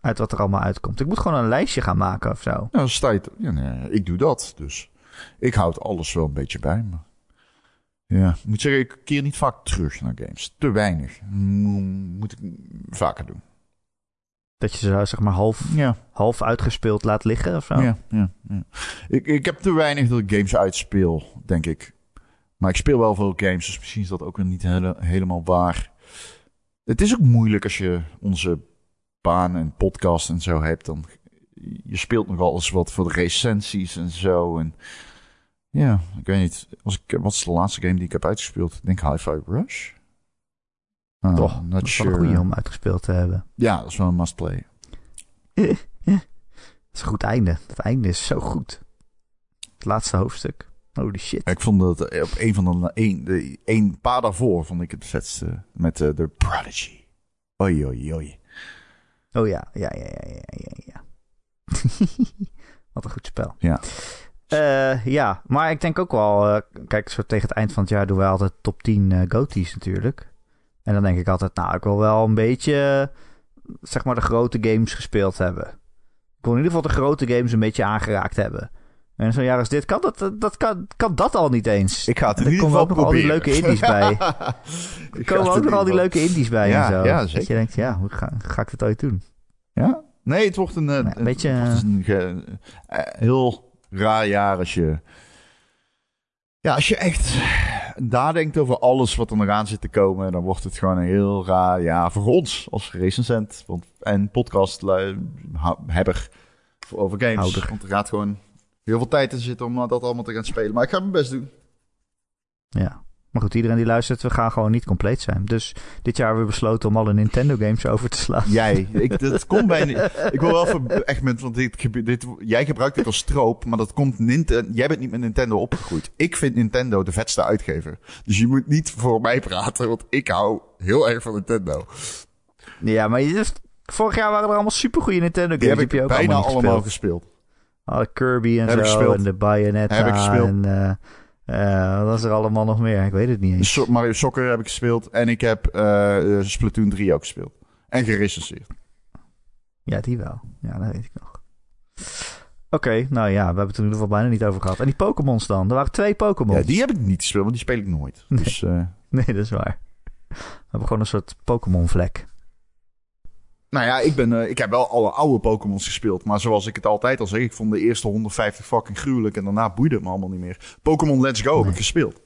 uit wat er allemaal uitkomt. Ik moet gewoon een lijstje gaan maken of zo. Nou, dan sta ja, ik doe dat. Dus ik houd alles wel een beetje bij me. Ja, ik moet zeggen, ik keer niet vaak terug naar games. Te weinig. Mo- Moet ik vaker doen. Dat je ze zeg maar half, Ja, half uitgespeeld laat liggen of zo. ja, ja. ja. Ik, ik heb te weinig dat ik games uitspeel, denk ik. Maar ik speel wel veel games, dus misschien is dat ook weer niet hele- helemaal waar. Het is ook moeilijk als je onze baan en podcast en zo hebt. Dan, je speelt nog alles wat voor de recensies en zo. En ja, ik weet niet. Als ik, wat is de laatste game die ik heb uitgespeeld? Ik denk Hi-Fi Rush. Oh, Toch, not dat is wel een goede om uitgespeeld te hebben. Ja, dat is wel een must play. Dat is een goed einde. Dat einde is zo goed. Het laatste hoofdstuk. Holy shit. Ik vond dat op een van de een, de een paar daarvoor vond ik het vetste met eh, de Prodigy. Oei, oei, oei. Oh ja, ja, ja, ja, ja, ja. ja. Wat een goed spel. Ja. Eh, ja, maar ik denk ook wel... eh, kijk, zo tegen het eind van het jaar doen wij altijd top 10 eh GOTY's natuurlijk. En dan denk ik altijd, nou, ik wil wel een beetje... eh, zeg maar de grote games gespeeld hebben. Ik wil in ieder geval de grote games een beetje aangeraakt hebben. En zo'n jaar als dit kan dat, dat, kan, kan dat al niet eens. Ik ga het in Er komen ook nog al die leuke indies bij. Er komen ook nog al die leuke indies bij Ja, en zo. ja, Dat je denkt, ja, hoe ga, ga ik dit ooit doen? Ja? Nee, het wordt een, eh, een een beetje, wordt een eh, heel raar jaar als je... Ja, als je echt nadenkt over alles wat er nog aan zit te komen, dan wordt het gewoon een heel raar jaar voor ons als recensent want, en podcasthebber over games. Houder. Want er gaat gewoon heel veel tijd in zitten om dat allemaal te gaan spelen. Maar ik ga mijn best doen. Ja. Maar goed, iedereen die luistert, we gaan gewoon niet compleet zijn. Dus dit jaar hebben we besloten om alle Nintendo games over te slaan. Jij, ik, dat komt bij. Ik wil wel even echt met, want dit, dit, jij gebruikt dit als stroop, maar dat komt Nintendo. Jij bent niet met Nintendo opgegroeid. Ik vind Nintendo de vetste uitgever. Dus je moet niet voor mij praten, want ik hou heel erg van Nintendo. Ja, maar je, vorig jaar waren er allemaal supergoeie Nintendo Die games. heb ik je ook bijna allemaal, gespeeld. Alle Kirby en Heb zo, en de Bayonetta Heb ik gespeeld. en... eh, eh, wat was er allemaal nog meer? Ik weet het niet eens. So- Mario Soccer heb ik gespeeld en ik heb eh, eh, Splatoon 3 ook gespeeld. En gerecenseerd. Ja, die wel. Ja, dat weet ik nog. Oké, nou ja, we hebben het er in ieder geval bijna niet over gehad. En die Pokémons dan? Er waren twee Pokémons. Ja, die heb ik niet gespeeld, want die speel ik nooit. Dus eh, Nee, dat is waar. We hebben gewoon een soort Pokémon-vlek. Nou ja, ik, ben, eh, ik heb wel alle oude Pokémons gespeeld. Maar zoals ik het altijd al zeg, ik vond de eerste 150 fucking gruwelijk. En daarna boeide het me allemaal niet meer. Pokémon Let's Go heb ik gespeeld.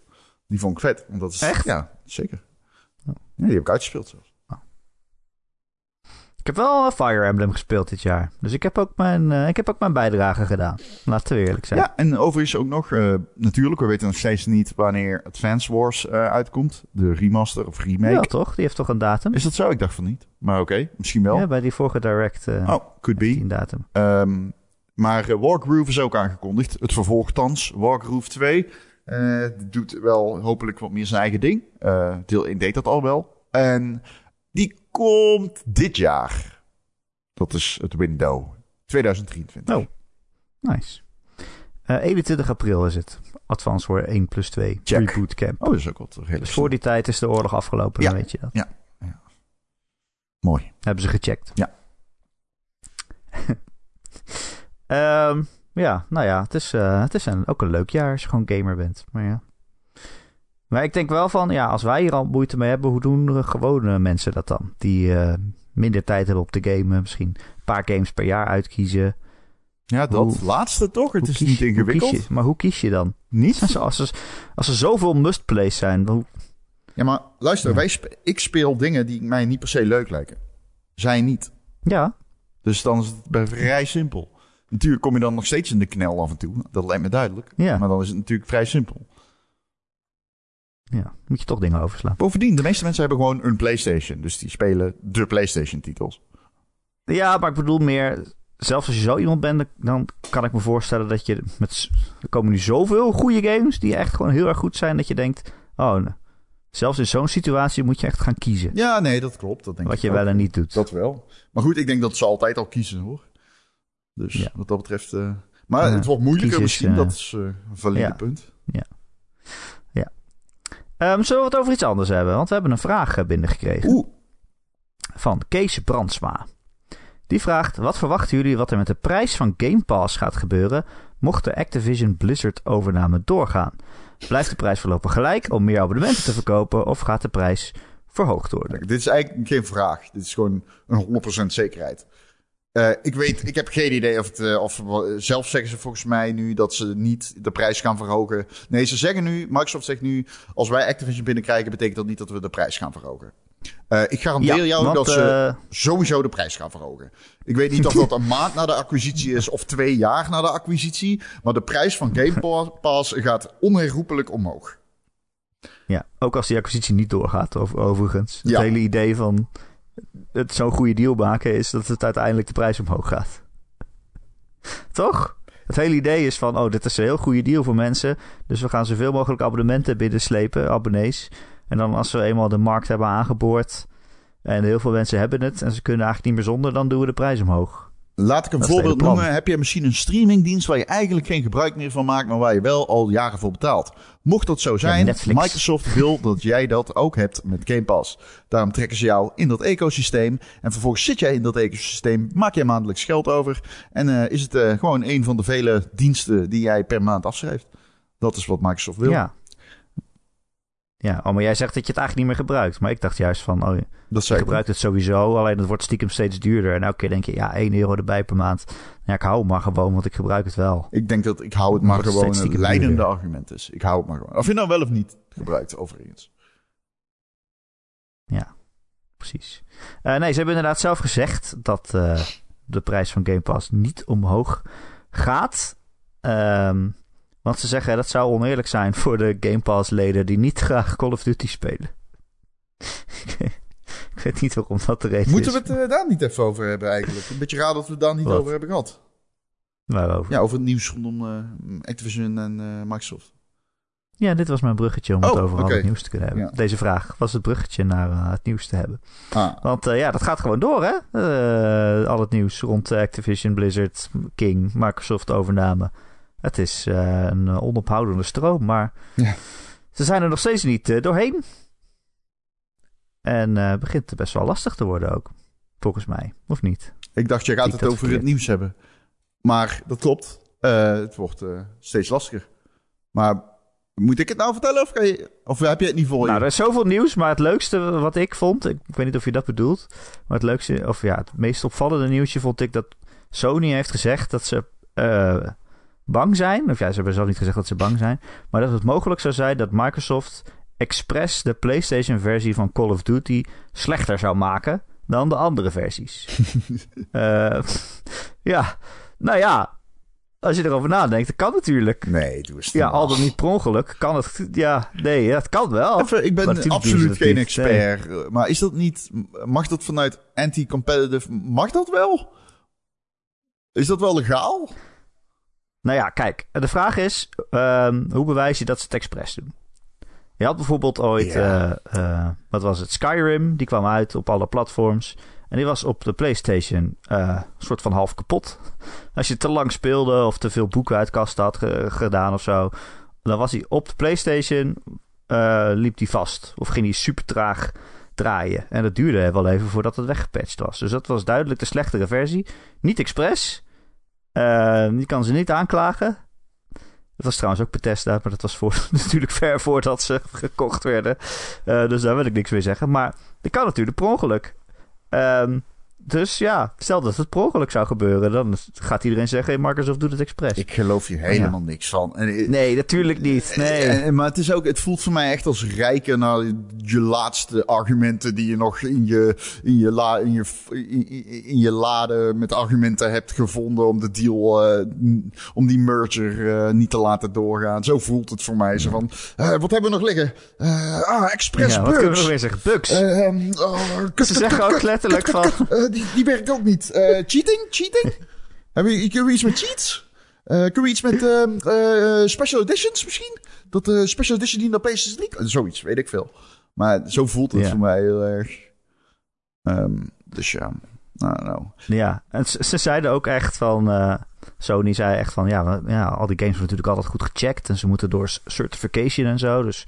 Die vond ik vet. Want dat is, Echt? Ja, zeker. Ja, die heb ik uitgespeeld zelfs. Heb wel Fire Emblem gespeeld dit jaar. Dus ik heb ook mijn, eh, ik heb ook mijn bijdrage gedaan. Laten we eerlijk zijn. Ja, en overigens ook nog, eh, natuurlijk, we weten nog steeds niet wanneer Advance Wars eh, uitkomt. De remaster of remake. Ja, toch? Die heeft toch een datum? Is dat zo? Ik dacht van niet. Maar oké, misschien wel. Ja, bij die vorige Direct eh oh, could be. een datum. Ehm, maar eh, Wargroove is ook aangekondigd. Het vervolg thans, Wargroove 2. eh, doet wel hopelijk wat meer zijn eigen ding. Eh, deel 1 deed dat al wel. En die komt dit jaar. Dat is het window. 2023. Oh. Nice. Eh 21 april is het. Advance War 1 plus 2. Check. Reboot Camp. Oh, dat is ook wat redelijk Dus voor die tijd is de oorlog afgelopen, Ja. dan weet je dat. Mooi. Hebben ze gecheckt. Ja. Ehm, ja, nou ja, het is, eh, het is een, ook een leuk jaar als je gewoon gamer bent. Maar ja. Maar ik denk wel van, ja, als wij hier al moeite mee hebben, hoe doen gewone mensen dat dan? Die eh, minder tijd hebben op te gamen, misschien een paar games per jaar uitkiezen. Ja, dat Hoe- laatste toch? Het is kies niet ingewikkeld. kies je? Maar hoe kies je dan? Niet? Als, als, er- als er zoveel must-plays zijn, hoe- Ja, maar luister, Ja. wij spe- ik speel dingen die mij niet per se leuk lijken. Zij niet. ja, Dus dan is het vrij simpel. Natuurlijk kom je dan nog steeds in de knel af en toe. Dat lijkt me duidelijk. Ja. Maar dan is het natuurlijk vrij simpel. Ja, moet je toch dingen overslaan. Bovendien, de meeste mensen hebben gewoon een PlayStation. Dus die spelen de PlayStation-titels. Ja, maar ik bedoel meer... Zelfs als je zo iemand bent, dan kan ik me voorstellen dat je met... Er komen nu zoveel goede games die echt gewoon heel erg goed zijn... dat je denkt, oh, nou, zelfs in zo'n situatie moet je echt gaan kiezen. Ja, nee, dat klopt. Dat denk wat ik je wel en niet doet. Dat wel. Maar goed, ik denk dat ze altijd al kiezen, hoor. Dus Ja. wat dat betreft... eh, maar Ja, het wordt moeilijker kiezen misschien. eh, dat is eh, een valide ja. punt. Ehm, zullen we het over iets anders hebben? Want we hebben een vraag eh, binnengekregen. Oeh, van Kees Brandsma. Die vraagt: Wat verwachten jullie wat er met de prijs van Game Pass gaat gebeuren mocht de Activision Blizzard overname doorgaan? Blijft de prijs voorlopig gelijk om meer abonnementen te verkopen of gaat de prijs verhoogd worden? dit is eigenlijk geen vraag. Dit is gewoon een 100% zekerheid. Eh, ik weet, ik heb geen idee of het, eh, of zelf zeggen ze volgens mij nu dat ze niet de prijs gaan verhogen. Nee, ze zeggen nu, Microsoft zegt nu, als wij Activision binnenkrijgen, betekent dat niet dat we de prijs gaan verhogen. Eh, ik garandeer jou want, dat ze eh, sowieso de prijs gaan verhogen. Ik weet niet of dat een maand na de acquisitie is of twee jaar na de acquisitie, maar de prijs van Game Pa- Pass gaat onherroepelijk omhoog. ja, ook als die acquisitie niet doorgaat, over, overigens. Het Ja. hele idee van het zo'n goede deal maken is dat het uiteindelijk de prijs omhoog gaat. Toch? Het hele idee is van, oh, dit is een heel goede deal voor mensen. Dus we gaan zoveel mogelijk abonnementen binnenslepen, abonnees. En dan als we eenmaal de markt hebben aangeboord en heel veel mensen hebben het en ze kunnen eigenlijk niet meer zonder, dan doen we de prijs omhoog. Laat ik een Dat voorbeeld noemen. Heb je misschien een streamingdienst waar je eigenlijk geen gebruik meer van maakt, maar waar je wel al jaren voor betaalt? Mocht dat zo zijn. Microsoft wil dat jij dat ook hebt met Game Pass. Daarom trekken ze jou in dat ecosysteem. En vervolgens zit jij in dat ecosysteem, maak jij maandelijks geld over. En eh, is het eh, gewoon een van de vele diensten die jij per maand afschrijft. Dat is wat Microsoft wil. Ja. Ja, oh, maar jij zegt dat je het eigenlijk niet meer gebruikt. Maar ik dacht juist van, oh, dat je gebruikt het sowieso, alleen het wordt stiekem steeds duurder. En elke keer denk je, ja, 1 euro erbij per maand. Ja, ik hou het maar gewoon, want ik gebruik het wel. Ik denk dat ik hou het maar het gewoon een leidende duurder. argument is. Ik hou het maar gewoon. Of je nou wel of niet gebruikt, overigens. Precies. Eh, nee, ze hebben inderdaad zelf gezegd dat eh, de prijs van Game Pass niet omhoog gaat. Ehm, want ze zeggen dat zou oneerlijk zijn voor de Game Pass leden die niet graag Call of Duty spelen. ik weet niet waarom dat de reden Moeten is. we het eh, daar niet even over hebben eigenlijk? Een beetje raar dat we het daar niet Wat? over hebben gehad. Waarover? Ja, over het nieuws rondom eh, Activision en eh, Microsoft. Ja, dit was mijn bruggetje om het Oh, over al oké. het nieuws te kunnen hebben. Ja. Deze vraag was het bruggetje naar het nieuws te hebben. Ah, Want ja, dat gaat gewoon door, hè? Al het nieuws rond Activision, Blizzard, King, Microsoft overname. Het is eh, een eh, onophoudende stroom, maar Ja. ze zijn er nog steeds niet eh, doorheen. En eh begint best wel lastig te worden ook, volgens mij. Of niet? ik dacht, je gaat het over verkeerd. het nieuws hebben. Maar dat klopt. Het wordt steeds lastiger. Maar moet ik het nou vertellen of, kan je, of heb je het niet voor Nou, je? er is zoveel nieuws, maar het leukste wat ik vond... Ik, ik weet niet of je dat bedoelt, maar het leukste... Of ja, het meest opvallende nieuwsje vond ik dat Sony heeft gezegd dat ze bang zijn. Of ja, ze hebben zelf niet gezegd dat ze bang zijn. Maar dat het mogelijk zou zijn dat Microsoft expres de PlayStation-versie van Call of Duty slechter zou maken dan de andere versies. Eh, ja, nou ja, als je erover nadenkt, dat kan natuurlijk. Nee, doe eens Ja, al dan niet per ongeluk kan het. Ja, nee, het kan wel. Even, ik ben absoluut dat geen niet. expert. Maar is dat niet... Mag dat vanuit anti-competitive... Mag dat wel? Is dat wel legaal? Nou ja, kijk, de vraag is: ehm, hoe bewijs je dat ze het expres doen? Je had bijvoorbeeld ooit, Ja. eh, eh, wat was het? Skyrim, die kwam uit op alle platforms. En die was op de PlayStation eh, een soort van half kapot. Als je te lang speelde of te veel boeken uit kast had ge- gedaan of zo, dan was hij op de PlayStation, liep die vast. Of ging hij super traag draaien. En dat duurde wel even voordat het weggepatcht was. Dus dat was duidelijk de slechtere versie. Niet expres. Eh, die kan ze niet aanklagen. Dat was trouwens ook Bethesda, maar dat was voor, natuurlijk ver voordat ze gekocht werden. Eh, dus daar wil ik niks mee zeggen. Maar dat kan natuurlijk per ongeluk. Ehm, Dus ja, stel dat het per ongeluk zou gebeuren, dan gaat iedereen zeggen: hey, Microsoft doet het expres. Ik geloof hier helemaal niks van. En, eh, Nee, natuurlijk niet. Nee. En- en- maar het is ook, het voelt voor mij echt als rijken naar je laatste argumenten die je nog in je, in je, la, in je, in, je lade met argumenten hebt gevonden om de deal, eh, om die merger eh, niet te laten doorgaan. Zo voelt het voor mij. Zo van, eh, wat hebben we nog liggen? Eh, ah, express ja, wat kunnen we nog weer zeggen? Bugs. Eh, oh, Ze zeggen ook letterlijk van-. Eh, die, die werkt ook niet. Eh, cheating? Cheating? Hebben we, kunnen we iets met cheats? Eh kunnen we iets met ehm, eh, special editions misschien? Dat de special edition die naar 3... kan- Zoiets, weet ik veel. Maar zo voelt het Ja. voor mij heel erg. Ehm, dus ja, nou, nou. Ja, en ze, ze zeiden ook echt van. eh, Sony zei echt van. Ja, ja, al die games worden natuurlijk altijd goed gecheckt. En ze moeten door certification en zo. Dus.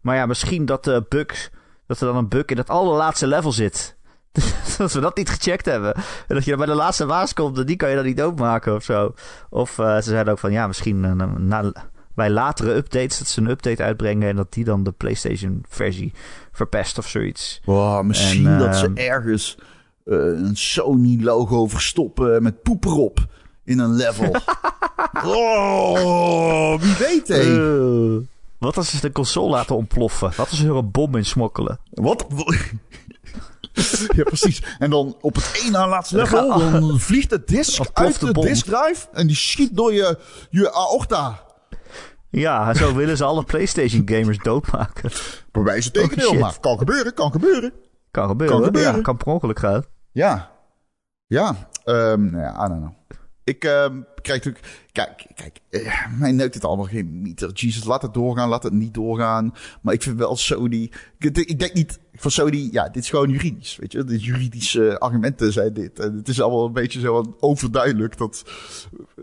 Maar ja, misschien dat de bug. Dat er dan een bug in dat allerlaatste level zit. dat we dat niet gecheckt hebben. En dat je dan bij de laatste waas komt. En die kan je dan niet openmaken of zo. Of eh, ze zeiden ook van. Ja, misschien eh, na, bij latere updates. Dat ze een update uitbrengen. En dat die dan de PlayStation versie verpest of zoiets. Wow, misschien En, dat ze ehm, ergens eh, een Sony-logo verstoppen met poep erop in een level. oh, wie weet, hé. Wat als ze de console laten ontploffen? Wat als ze er een bom in smokkelen? Wat? ja, precies. En dan op het één na laatste level, dan vliegt de disk uit de de disk drive en die schiet door je, je aorta. Ja, zo willen ze alle PlayStation gamers doodmaken. Bij wijze van tegendeel, Oh, maar kan gebeuren, kan gebeuren. Kan gebeuren. Kan gebeuren. Ja, kan per ongeluk gaan. Ja. Ja. ehm nou ja, I don't know. Ik ehm, krijg natuurlijk... Kijk, kijk eh, mij neukt het allemaal geen meter. Jesus, laat het doorgaan, laat het niet doorgaan. Maar ik vind wel Sony... Ik, ik denk niet van Sony... Ja, dit is gewoon juridisch, weet je. De juridische argumenten zijn dit. En het is allemaal een beetje zo overduidelijk dat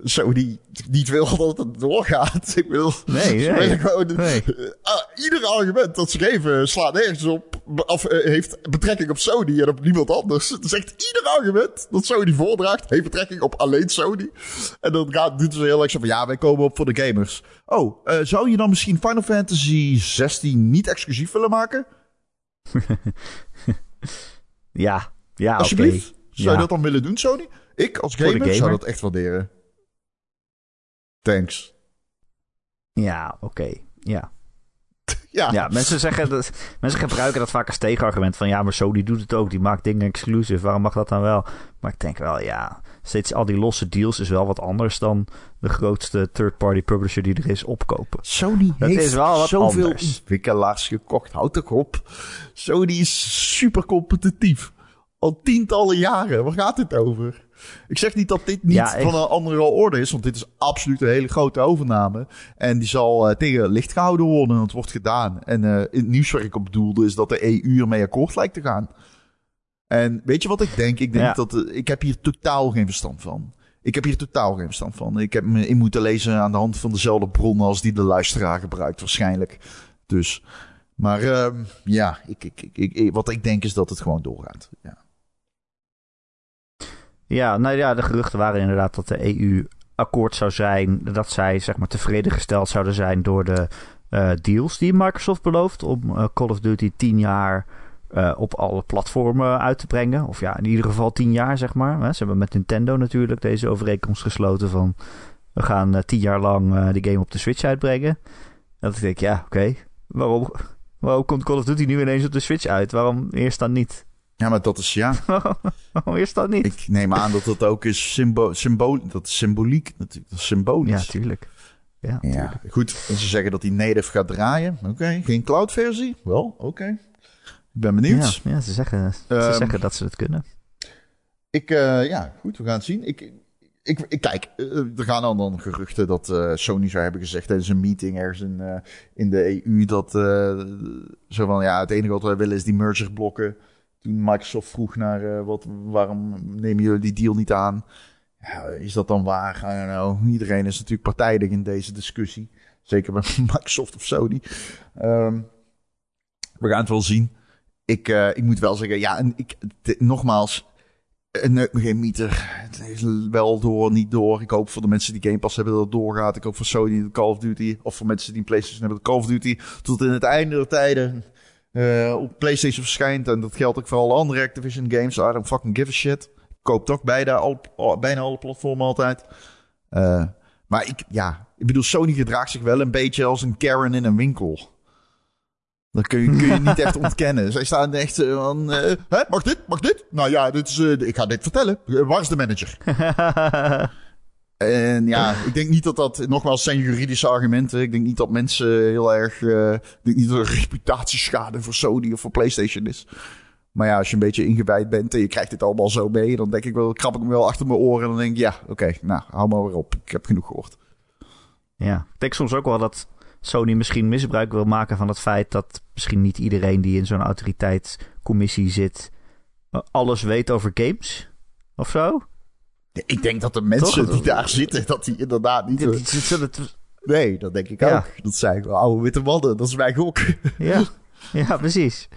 Sony niet wil dat het doorgaat. Ik wil... Nee, nee. gewoon... Nee. eh, ah, ieder argument dat ze geven slaat nergens op. Of eh, heeft betrekking op Sony en op niemand anders. Het is echt ieder argument dat Sony voordraagt, heeft betrekking op alleen Sony. En dan gaat dit zo heel erg zo van, ja, wij komen op voor de gamers. Oh, eh, zou je dan misschien Final Fantasy 16 niet exclusief willen maken? Ja, ja. Alsjeblieft. Zou Ja. je dat dan willen doen, Sony? Ik als gamer, zou dat echt waarderen. Thanks. Ja, oké. Ja. Ja, ja, mensen zeggen dat, mensen gebruiken dat vaak als tegenargument van ja, maar Sony doet het ook. Die maakt dingen exclusive. Waarom mag dat dan wel? Maar ik denk wel, ja, steeds al die losse deals is wel wat anders dan de grootste third-party publisher die er is opkopen. Sony Dat heeft is wel wat zoveel anders. ontwikkelaars gekocht. Houd toch op. Sony is super competitief. Al tientallen jaren. Waar gaat dit over? Ik zeg niet dat dit niet Ja, van een andere orde is. Want dit is absoluut een hele grote overname. En die zal eh, tegen licht gehouden worden. En het wordt gedaan. En eh, het nieuws waar ik op bedoelde is dat de EU ermee akkoord lijkt te gaan. En weet je wat ik denk? Ik denk Ja. dat eh, ik heb hier totaal geen verstand van. Ik heb hier totaal geen verstand van. Ik heb me in moeten lezen aan de hand van dezelfde bronnen als die de luisteraar gebruikt waarschijnlijk. Dus, maar ehm, ja, ik, ik, ik, ik- wat ik denk is dat het gewoon doorgaat. Ja. Ja, nou ja, de geruchten waren inderdaad dat de EU akkoord zou zijn. Dat zij zeg maar tevreden gesteld zouden zijn door de eh, deals die Microsoft belooft. Om eh, Call of Duty 10 jaar eh, op alle platformen uit te brengen. Of ja, in ieder geval 10 jaar zeg maar. Ze hebben met Nintendo natuurlijk deze overeenkomst gesloten van... We gaan eh, 10 jaar lang eh die game op de Switch uitbrengen. Dat ik denk, ja, oké. Waarom, waarom komt Call of Duty nu ineens op de Switch uit? Waarom eerst dan niet? ja, maar dat is ja. waarom eerst dan niet? Ik neem aan dat dat ook is symbo symbool, dat is symboliek natuurlijk. Dat is symbolisch. Ja, tuurlijk. Ja, Ja, goed. En ze zeggen dat die native gaat draaien. Oké, geen cloud versie? Wel, oké. Ik ben benieuwd. Ja, ja ze, zeggen, ze Ehm, zeggen dat ze het kunnen. Ik, eh, ja, goed, we gaan het zien. Ik, ik, ik kijk, eh, er gaan dan, dan geruchten dat eh, Sony zou hebben gezegd tijdens een meeting ergens in, in de EU dat zo van, ja, het enige wat wij willen is die merger blokken. Toen Microsoft vroeg naar wat, waarom nemen jullie die deal niet aan? Ja, is dat dan waar? I don't know. Iedereen is natuurlijk partijdig in deze discussie. Zeker bij Microsoft of Sony. Ehm, we gaan het wel zien. Ik, eh, ik moet wel zeggen, ja, en ik, nogmaals, het neukt me geen meter. Het is wel door, niet door. Ik hoop voor de mensen die Game Pass hebben dat het doorgaat. Ik hoop voor Sony dat Call of Duty, of voor mensen die een PlayStation hebben dat Call of Duty tot in het einde der tijden eh, op PlayStation verschijnt. En dat geldt ook voor alle andere Activision games. I don't fucking give a shit. Ik koop toch bijna, al, bijna alle platformen altijd. Uh, maar ik, ja, ik bedoel, Sony gedraagt zich wel een beetje als een Karen in een winkel. Dat kun je, kun je niet echt ontkennen. Zij staan echt van, uh, hè, mag dit, mag dit? Nou ja, dit is, uh, ik ga dit vertellen. waar is de manager? En ja, ik denk niet dat dat, nogmaals, zijn juridische argumenten. Ik denk niet dat mensen heel erg, uh, ik denk niet dat er reputatieschade voor Sony of voor PlayStation is. Maar ja, als je een beetje ingewijd bent en je krijgt dit allemaal zo mee, dan denk ik wel, krap ik me wel achter mijn oren en dan denk ik, ja, oké, nou, hou maar weer op. Ik heb genoeg gehoord. Ja, ik denk soms ook wel dat Sony misschien misbruik wil maken van het feit dat misschien niet iedereen die in zo'n autoriteitscommissie zit, alles weet over games of zo. Ik denk dat de mensen die daar zitten, dat die inderdaad niet... Nee, dat denk ik ook. Dat zijn oude witte mannen, dat is mijn gok. Ja, ja precies.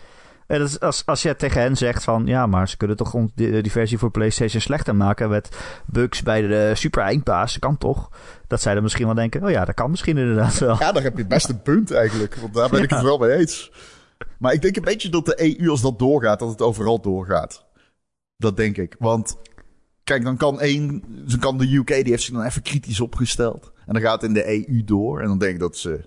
En dat als, als je tegen hen zegt van... ja, maar ze kunnen toch die versie voor PlayStation slechter maken... met bugs bij de super eindbaas, kan toch? Dat zij dan misschien wel denken... oh ja, dat kan misschien inderdaad wel. Ja, daar heb je het beste punt eigenlijk. Want daar ben ik het wel mee eens. Maar ik denk een beetje dat de EU, als dat doorgaat... dat het overal doorgaat. Dat denk ik. Want Kijk, dan kan één, dan kan de UK, die heeft zich dan even kritisch opgesteld. En dan gaat het in de EU door. En dan denk ik dat ze,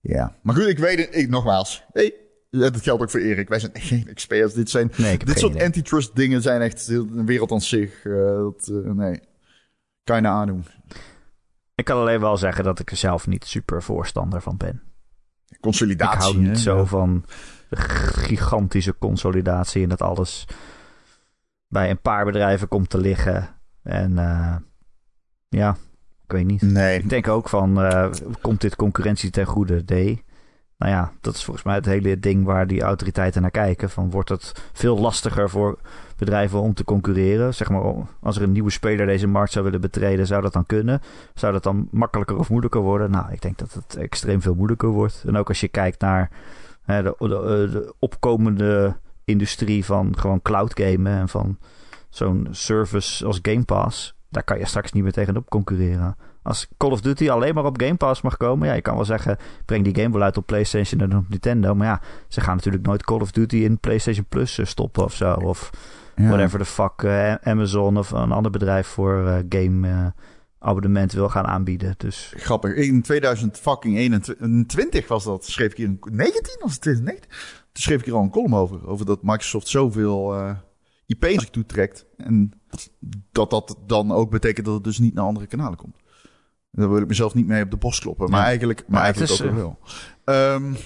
ja. Maar goed, ik weet het, ik, nogmaals. Hey, dat geldt ook voor Erik. Wij zijn geen experts. Dit zijn, nee, dit soort antitrust dingen zijn echt een wereld aan zich. Uh, dat, uh, nee, kan je nou aandoen. Ik kan alleen wel zeggen dat ik er zelf niet super voorstander van ben. Consolidatie. Ik hou niet zo van gigantische consolidatie en dat alles bij een paar bedrijven komt te liggen. En uh, ja, ik weet niet. Nee. Ik denk ook van, komt dit concurrentie ten goede? Nee. Nou ja, dat is volgens mij het hele ding waar die autoriteiten naar kijken. Van wordt het veel lastiger voor bedrijven om te concurreren? Zeg maar, als er een nieuwe speler deze markt zou willen betreden, zou dat dan kunnen? Zou dat dan makkelijker of moeilijker worden? Nou, ik denk dat het extreem veel moeilijker wordt. En ook als je kijkt naar hè, de, de, de opkomende industrie van gewoon cloud gamen en van zo'n service als Game Pass. Daar kan je straks niet meer tegenop concurreren. Als Call of Duty alleen maar op Game Pass mag komen, ja, je kan wel zeggen, breng die game wel uit op PlayStation en op Nintendo. Maar ja, ze gaan natuurlijk nooit Call of Duty in PlayStation Plus eh, stoppen of zo. Of whatever the fuck uh, Amazon of een ander bedrijf voor uh, game uh, abonnement wil gaan aanbieden. Dus. Grappig. In 2021 was dat, schreef ik in 19 of 2019? Toen schreef ik hier al een column over. Over dat Microsoft zoveel IP naar zich toetrekt. En dat dat dan ook betekent dat het dus niet naar andere kanalen komt. Daar wil ik mezelf niet mee op de borst kloppen. Maar eigenlijk, maar, eigenlijk ook wel. Um,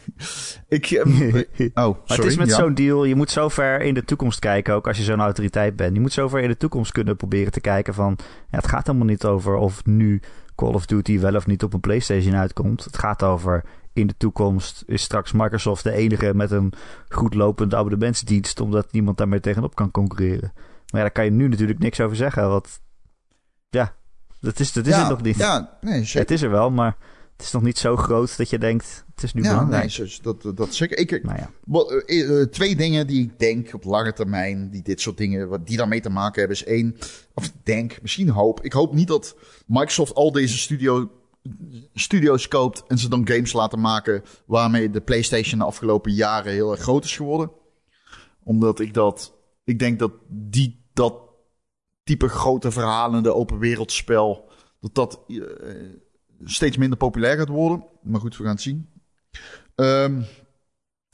ik, um, oh, sorry. het is met zo'n deal, je moet zo ver in de toekomst kijken, ook als je zo'n autoriteit bent. Je moet zo ver in de toekomst kunnen proberen te kijken van... Ja, het gaat helemaal niet over of nu Call of Duty wel of niet op een PlayStation uitkomt. Het gaat over in de toekomst is straks Microsoft de enige met een goed lopende abonnementsdienst, omdat niemand daarmee tegenop kan concurreren. Maar ja, daar kan je nu natuurlijk niks over zeggen, want ja, dat is, dat is het nog niet. Ja, nee, zeker. Het is er wel, maar het is nog niet zo groot dat je denkt, het is nu ja, belangrijk. Nee, dat, dat zeker. Ik, nou ja. wat, uh, twee dingen die ik denk op lange termijn, die dit soort dingen, wat die daarmee te maken hebben, is één, of denk, misschien hoop. Ik hoop niet dat Microsoft al deze studio studio's koopt en ze dan games laten maken waarmee de PlayStation de afgelopen jaren heel erg groot is geworden. Omdat ik dat, ik denk dat die, dat type grote verhalende open wereldspel, dat dat uh, steeds minder populair gaat worden. Maar goed, we gaan het zien. Um,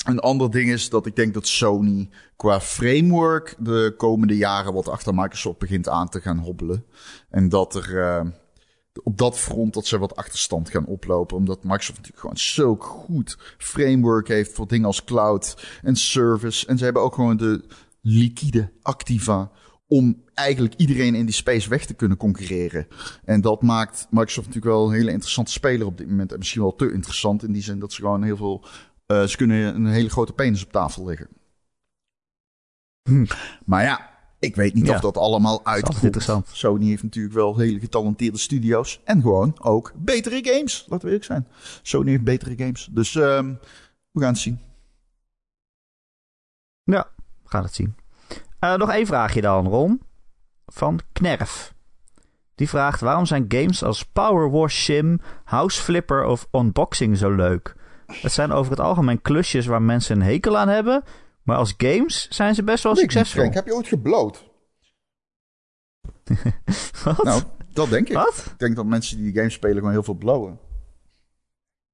een ander ding is dat ik denk dat Sony qua framework de komende jaren wat achter Microsoft begint aan te gaan hobbelen. En dat er, uh, op dat front dat ze wat achterstand gaan oplopen. Omdat Microsoft natuurlijk gewoon zo goed framework heeft voor dingen als cloud en service. En ze hebben ook gewoon de liquide activa om eigenlijk iedereen in die space weg te kunnen concurreren. En dat maakt Microsoft natuurlijk wel een hele interessante speler op dit moment. En misschien wel te interessant in die zin dat ze gewoon heel veel... Uh, ze kunnen een hele grote penis op tafel leggen. Hm. Maar ja, ik weet niet of dat allemaal uitkomt. interessant. Sony heeft natuurlijk wel hele getalenteerde studio's. En gewoon ook betere games. Laten we eerlijk zijn. Sony heeft betere games. Dus um, we gaan het zien. Ja, we gaan het zien. Uh, nog één vraagje dan, Ron. Van Knerf. Die vraagt: waarom zijn games als Power Wash Sim, House Flipper of Unboxing zo leuk? Het zijn over het algemeen klusjes waar mensen een hekel aan hebben. Maar als games zijn ze best wel succesvol. Frank, heb je ooit gebloot? Wat? Nou, dat denk ik. Wat? Ik denk dat mensen die die game spelen gewoon heel veel blowen.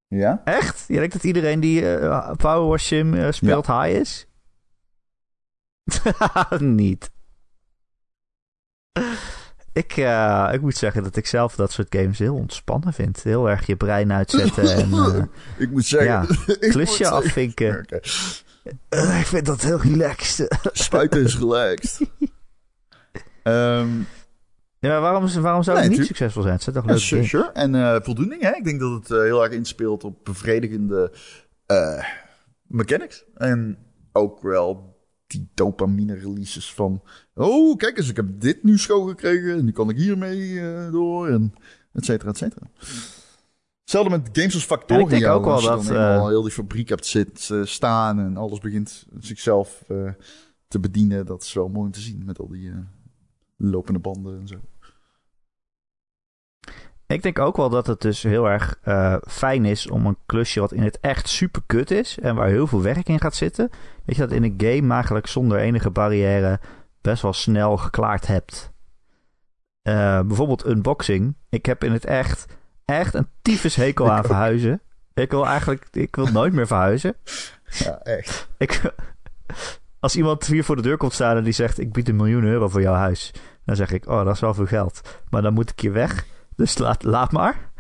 Ja? Echt? Je denkt dat iedereen die eh Power Wash Sim eh, speelt high is? Niet. Ik, eh, ik moet zeggen dat ik zelf dat soort games heel ontspannen vind. Heel erg je brein uitzetten en eh, ik moet zeggen... ja, ik klusje afvinken. Eh, ik vind dat heel relaxed. Spuiten is relaxed. Ehm Ja, waarom, waarom zou Nee, het niet succesvol zijn? Het zijn toch ja, sure. En voldoening, hè? Ik denk dat het heel erg inspeelt op bevredigende mechanics. En ook wel die dopamine releases van... Oh, kijk eens, ik heb dit nu schoongekregen. En nu kan ik hiermee eh, door. En et cetera, et cetera. Hetzelfde met games als Factorio. Ik denk ook wel je dat, eenmaal eh, heel die fabriek hebt zit, eh, staan en alles begint zichzelf te bedienen. Dat is wel mooi om te zien met al die lopende banden en zo. Ik denk ook wel dat het dus heel erg eh, fijn is om een klusje wat in het echt super kut is en waar heel veel werk in gaat zitten. Dat je dat in een game eigenlijk zonder enige barrière best wel snel geklaard hebt. Eh, bijvoorbeeld unboxing. Ik heb in het echt echt een tyfus hekel aan verhuizen. Ik wil eigenlijk ik wil nooit meer verhuizen. Ja, echt. Ik, als iemand hier voor de deur komt staan en die zegt: Ik bied een miljoen euro voor jouw huis. Dan zeg ik: Oh, dat is wel veel geld. Maar dan moet ik hier weg. Dus laat, laat maar.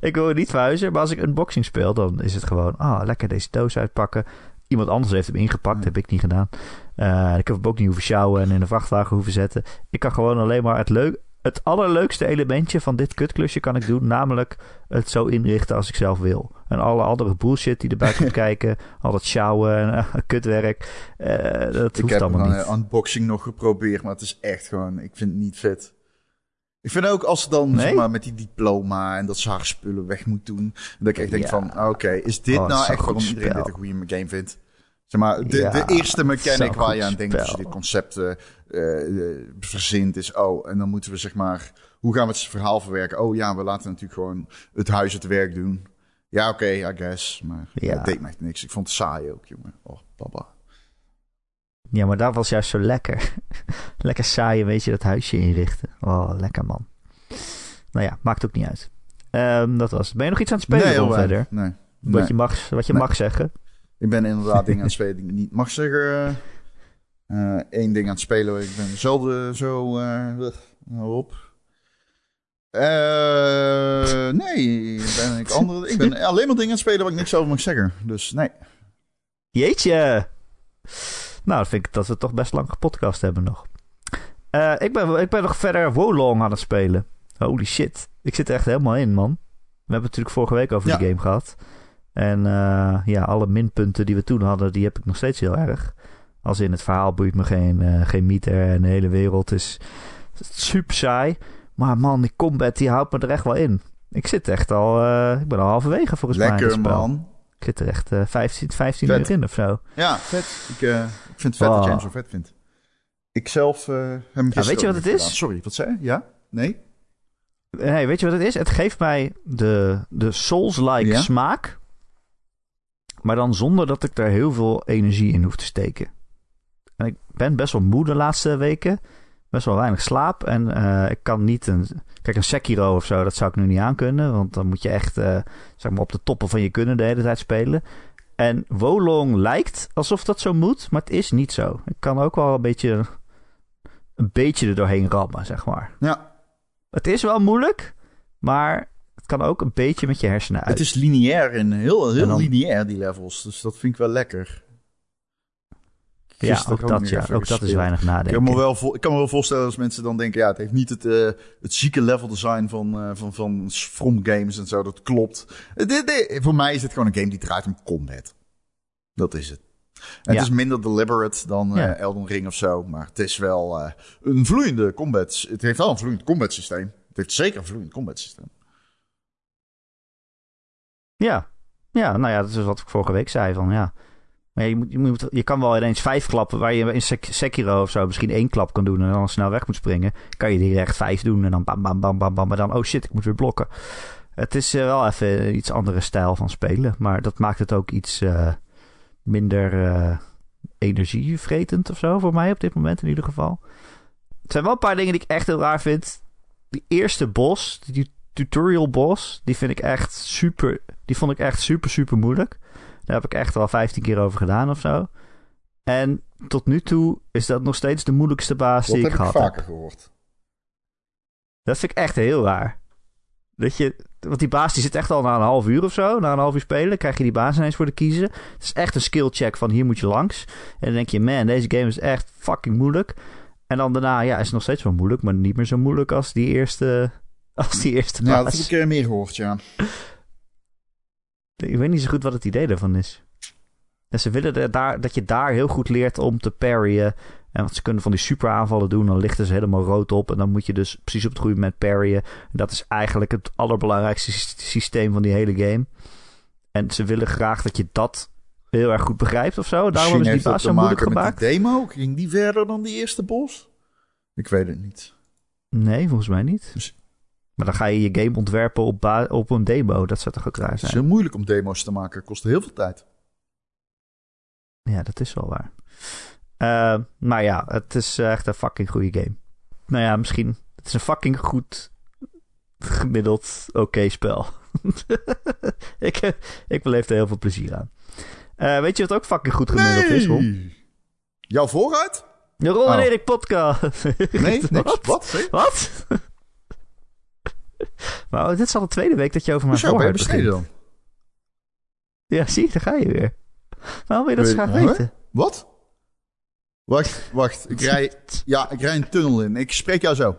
ik wil niet verhuizen. Maar als ik unboxing speel, dan is het gewoon: Ah, lekker deze doos uitpakken. Iemand anders heeft hem ingepakt. Ja. Heb ik niet gedaan. Eh, ik heb hem ook niet hoeven sjouwen en in een vrachtwagen hoeven zetten. Ik kan gewoon alleen maar het leuk. Het allerleukste elementje van dit kutklusje kan ik doen. Namelijk het zo inrichten als ik zelf wil. En alle andere bullshit die erbij komt kijken. Al dat sjouwen en eh, kutwerk. eh, dat Ik hoeft heb allemaal een niet. eh, unboxing nog geprobeerd, maar het is echt gewoon, ik vind het niet vet. Ik vind ook als ze dan Nee? zeg maar, met die diploma en dat ze haar spullen weg moet doen. Dat ik echt denk Ja. van, oké, is dit Oh, nou echt waarom goed iedereen dit een goede game vindt? Zeg maar, de, Ja, de eerste mechanic waar je aan denkt als je dit concept eh, eh, verzint is, oh, en dan moeten we zeg maar, hoe gaan we het verhaal verwerken? Oh ja, we laten natuurlijk gewoon het huis het werk doen. Ja, oké, I guess. Maar Ja. het deed me echt niks. Ik vond het saai ook, jongen. Oh, baba. Ja, maar dat was juist zo lekker. lekker saai een beetje dat huisje inrichten. Oh, lekker man. Nou ja, maakt ook niet uit. Ehm, dat was het. Ben je nog iets aan het spelen Ron, weinig. verder? Nee. Wat Nee. je, mag, wat je Nee. mag zeggen. Ik ben inderdaad dingen aan het spelen die ik niet mag zeggen. Eén ding aan het spelen. Ik ben zelden zo. eh nou op. Eh, nee, ben ik, andere, ik ben alleen maar dingen aan het spelen waar ik niks over mag zeggen. Dus nee. Jeetje. Nou, dan vind ik dat we toch best lang gepodcast hebben nog. Eh, ik, ben, ik ben nog verder Wolong aan het spelen. Holy shit. Ik zit er echt helemaal in, man. We hebben het natuurlijk vorige week over Ja. die game gehad. En eh, ja, alle minpunten die we toen hadden, die heb ik nog steeds heel erg. Als in het verhaal boeit me geen, eh, geen meter en de hele wereld is super saai. Maar man, die combat die houdt me er echt wel in. Ik zit echt al, ik ben al halverwege volgens mij. in het Lekker man. Ik zit er echt eh 15, 15 Vet. uur in of zo. Ja, vet. Ik, eh, ik vind het vet dat Oh. jij hem zo vet vindt. Ik zelf eh, heb hem gisteren weet je wat het is? gedaan. Sorry, wat zei je? Ja? Nee? Nee, weet je wat het is? Het geeft mij de, de Souls-like Ja? smaak. Maar dan zonder dat ik er heel veel energie in hoef te steken. En ik ben best wel moe de laatste weken. Best wel weinig slaap. En eh, ik kan niet een... Kijk, een Sekiro of zo, dat zou ik nu niet aankunnen. Want dan moet je echt eh, zeg maar op de toppen van je kunnen de hele tijd spelen. En Wolong lijkt alsof dat zo moet, maar het is niet zo. Ik kan ook wel een beetje, een beetje er doorheen rammen, zeg maar. Ja, Het is wel moeilijk, maar het kan ook een beetje met je hersenen uit. het is lineair en heel, heel En dan- lineair, die levels. Dus dat vind ik wel lekker. Ja, ook dat, ja, ook dat is weinig Ik kan, nadenken. me wel ik kan me wel voorstellen als mensen dan denken... ja, het heeft niet het, eh, het zieke level design van, eh, van, van From Games en zo. Dat klopt. Eh, voor mij is het gewoon een game die draait om combat. Dat is het. En Ja. Het is minder deliberate dan eh, Ja. Elden Ring of zo. Maar het is wel eh, een vloeiende combat... Het heeft wel een vloeiend combat systeem. Het heeft zeker een vloeiend combat systeem. Ja. ja, nou ja, dat is wat ik vorige week zei. Van, ja. Maar je, moet, je, moet, je kan wel ineens vijf klappen, waar je in Sek- Sekiro of zo misschien één klap kan doen en dan snel weg moet springen. Kan je direct vijf doen en dan bam, bam, bam, bam, bam. Maar dan, oh shit, ik moet weer blokken. Het is eh, wel even iets andere stijl van spelen. Maar dat maakt het ook iets eh, minder eh, energievretend of zo voor mij op dit moment in ieder geval. Zijn wel een paar dingen die ik echt heel raar vind. Die eerste boss, die tutorial boss, die vind ik echt super. Die vond ik echt super, super moeilijk. Daar heb ik echt al 15 keer over gedaan of zo. En tot nu toe is dat nog steeds de moeilijkste baas Dat die heb ik ik gehad heb. vaker gehoord. Dat vind ik echt heel raar. Dat je, want die baas die zit echt al na een half uur of zo. Na een half uur spelen krijg je die baas ineens voor de kiezen. Het is echt een skill check van hier moet je langs. En dan denk je, man, deze game is echt fucking moeilijk. En dan daarna, ja, is het nog steeds wel moeilijk. Maar niet meer zo moeilijk als die eerste, als die eerste Ja, dat baas. heb ik eh, meer gehoord, ja. Ik weet niet zo goed wat het idee daarvan is. En ze willen er daar, dat je daar heel goed leert om te parryen. En want ze kunnen van die super aanvallen doen. Dan lichten ze helemaal rood op. En dan moet je dus precies op het goede moment parryen. En dat is eigenlijk het allerbelangrijkste sy- systeem van die hele game. En ze willen graag dat je dat heel erg goed begrijpt of zo. Daarom heeft die baas zo moeilijk gemaakt. die demo. Ging die verder dan die eerste bos? Ik weet het niet. Nee, volgens mij niet. Dus- Maar dan ga je je game ontwerpen op, op een demo. Dat zou toch ook raar Het is zijn? heel moeilijk om demo's te maken. Het kost heel veel tijd. Ja, dat is wel waar. Eh, maar ja, het is eh, echt een fucking goede game. Nou ja, misschien. Het is een fucking goed, gemiddeld oké spel. ik, ik beleef er heel veel plezier aan. Eh, weet je wat ook fucking goed gemiddeld is, Ron? Jouw vooruit? De Ron en Oh. Erik podcast. Nee, niks. Wat? Wat? maar oh, dit is al de tweede week dat je over mijn besneden begint. dan? Ja, zie je, daar ga je weer. Waarom wil je dat zo graag Huh? weten? Wat? Wacht, wacht. Ik rij, ja, ik rij een tunnel in. Ik spreek jou zo.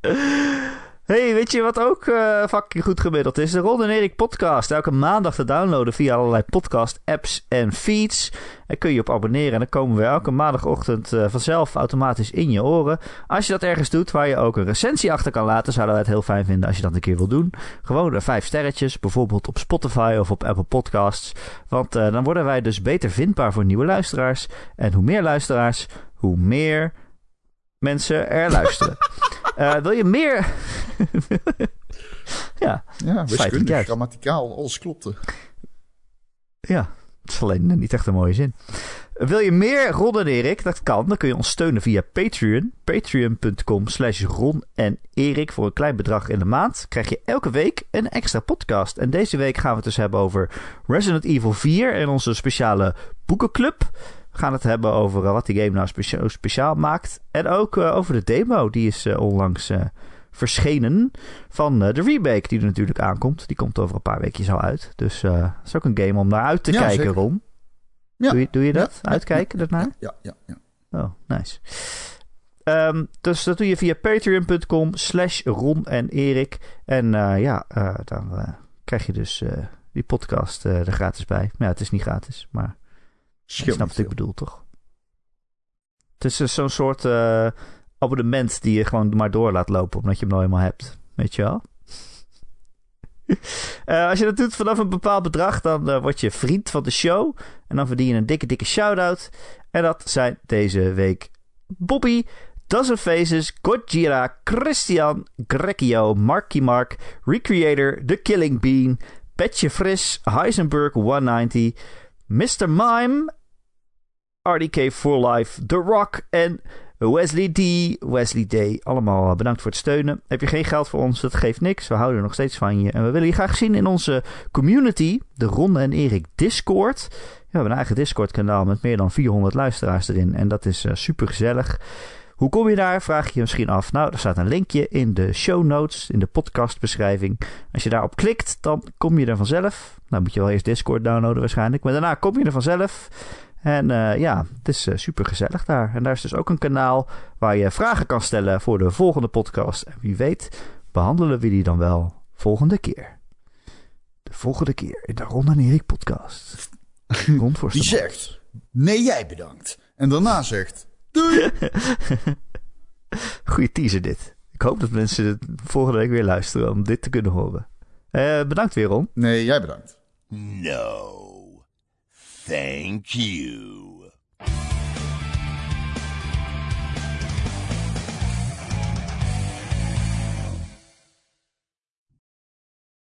Hey, weet je wat ook eh, fucking goed gemiddeld is? De Ron Erik podcast. Elke maandag te downloaden via allerlei podcast apps en feeds. Daar kun je je op abonneren en dan komen we elke maandagochtend eh, vanzelf automatisch in je oren. Als je dat ergens doet waar je ook een recensie achter kan laten, zouden wij het heel fijn vinden als je dat een keer wil doen. Gewoon de vijf sterretjes, bijvoorbeeld op Spotify of op Apple Podcasts. Want eh, dan worden wij dus beter vindbaar voor nieuwe luisteraars. En hoe meer luisteraars, hoe meer mensen er luisteren. Eh, wil je meer... ja, Ja, wiskundig, grammaticaal, alles klopte. ja, het is alleen niet echt een mooie zin. Wil je meer Ron en Erik? Dat kan. Dan kun je ons steunen via Patreon. Patreon.com slash Ron en Erik. Voor een klein bedrag in de maand krijg je elke week een extra podcast. En deze week gaan we het dus hebben over Resident Evil 4 en onze speciale boekenclub. We gaan het hebben over eh, wat die game nou specia- speciaal maakt. En ook eh, over de demo. Die is eh, onlangs verschenen van de remake die er natuurlijk aankomt. Die komt over een paar weekjes al uit. Dus dat is ook een game om naar uit te Ja, kijken, zeker. Ron. Ja. Doe, je, doe je dat? Ja, Uitkijken daarnaar? Ja, ja, ja. Oh, nice. Ehm, dus dat doe je via patreon.com slash Ron en Erik. En ja, eh, dan krijg je dus die podcast er gratis bij. Maar ja, het is niet gratis, maar niet wat ik bedoel, toch? Het is dus zo'n soort eh, abonnement die je gewoon maar door laat lopen, omdat je hem nou eenmaal hebt. Weet je wel? Eh, als je dat doet vanaf een bepaald bedrag, dan eh, word je vriend van de show. En dan verdien je een dikke, dikke shout-out. En dat zijn deze week Bobby, Dozen Faces, Gojira, Christian, Grecchio, Marky Mark, Recreator, The Killing Bean, Petje Fris, Heisenberg 190, Mr. Mime, RDK for Life, The Rock en Wesley D. Wesley D. Allemaal bedankt voor het steunen. Heb je geen geld voor ons? Dat geeft niks. We houden nog steeds van je. En we willen je graag zien in onze community, de Ronde en Erik Discord. We hebben een eigen Discord-kanaal met meer dan 400 luisteraars erin. En dat is super gezellig. Hoe kom je daar? Vraag je je misschien af. Nou, er staat een linkje in de show notes, in de podcastbeschrijving. Als je daarop klikt, dan kom je er vanzelf. Nou moet je wel eerst Discord downloaden waarschijnlijk. Maar daarna kom je er vanzelf. En eh, ja, het is super gezellig daar. En daar is dus ook een kanaal waar je vragen kan stellen voor de volgende podcast. En wie weet, behandelen we die dan wel volgende keer. De volgende keer in de Ron en Erik podcast. Rond voor Die zegt, nee jij bedankt. En daarna zegt, doei. Goeie teaser dit. Ik hoop dat mensen het volgende week weer luisteren om dit te kunnen horen. Eh, bedankt weer, Ron. Nee, jij bedankt. No. Thank you.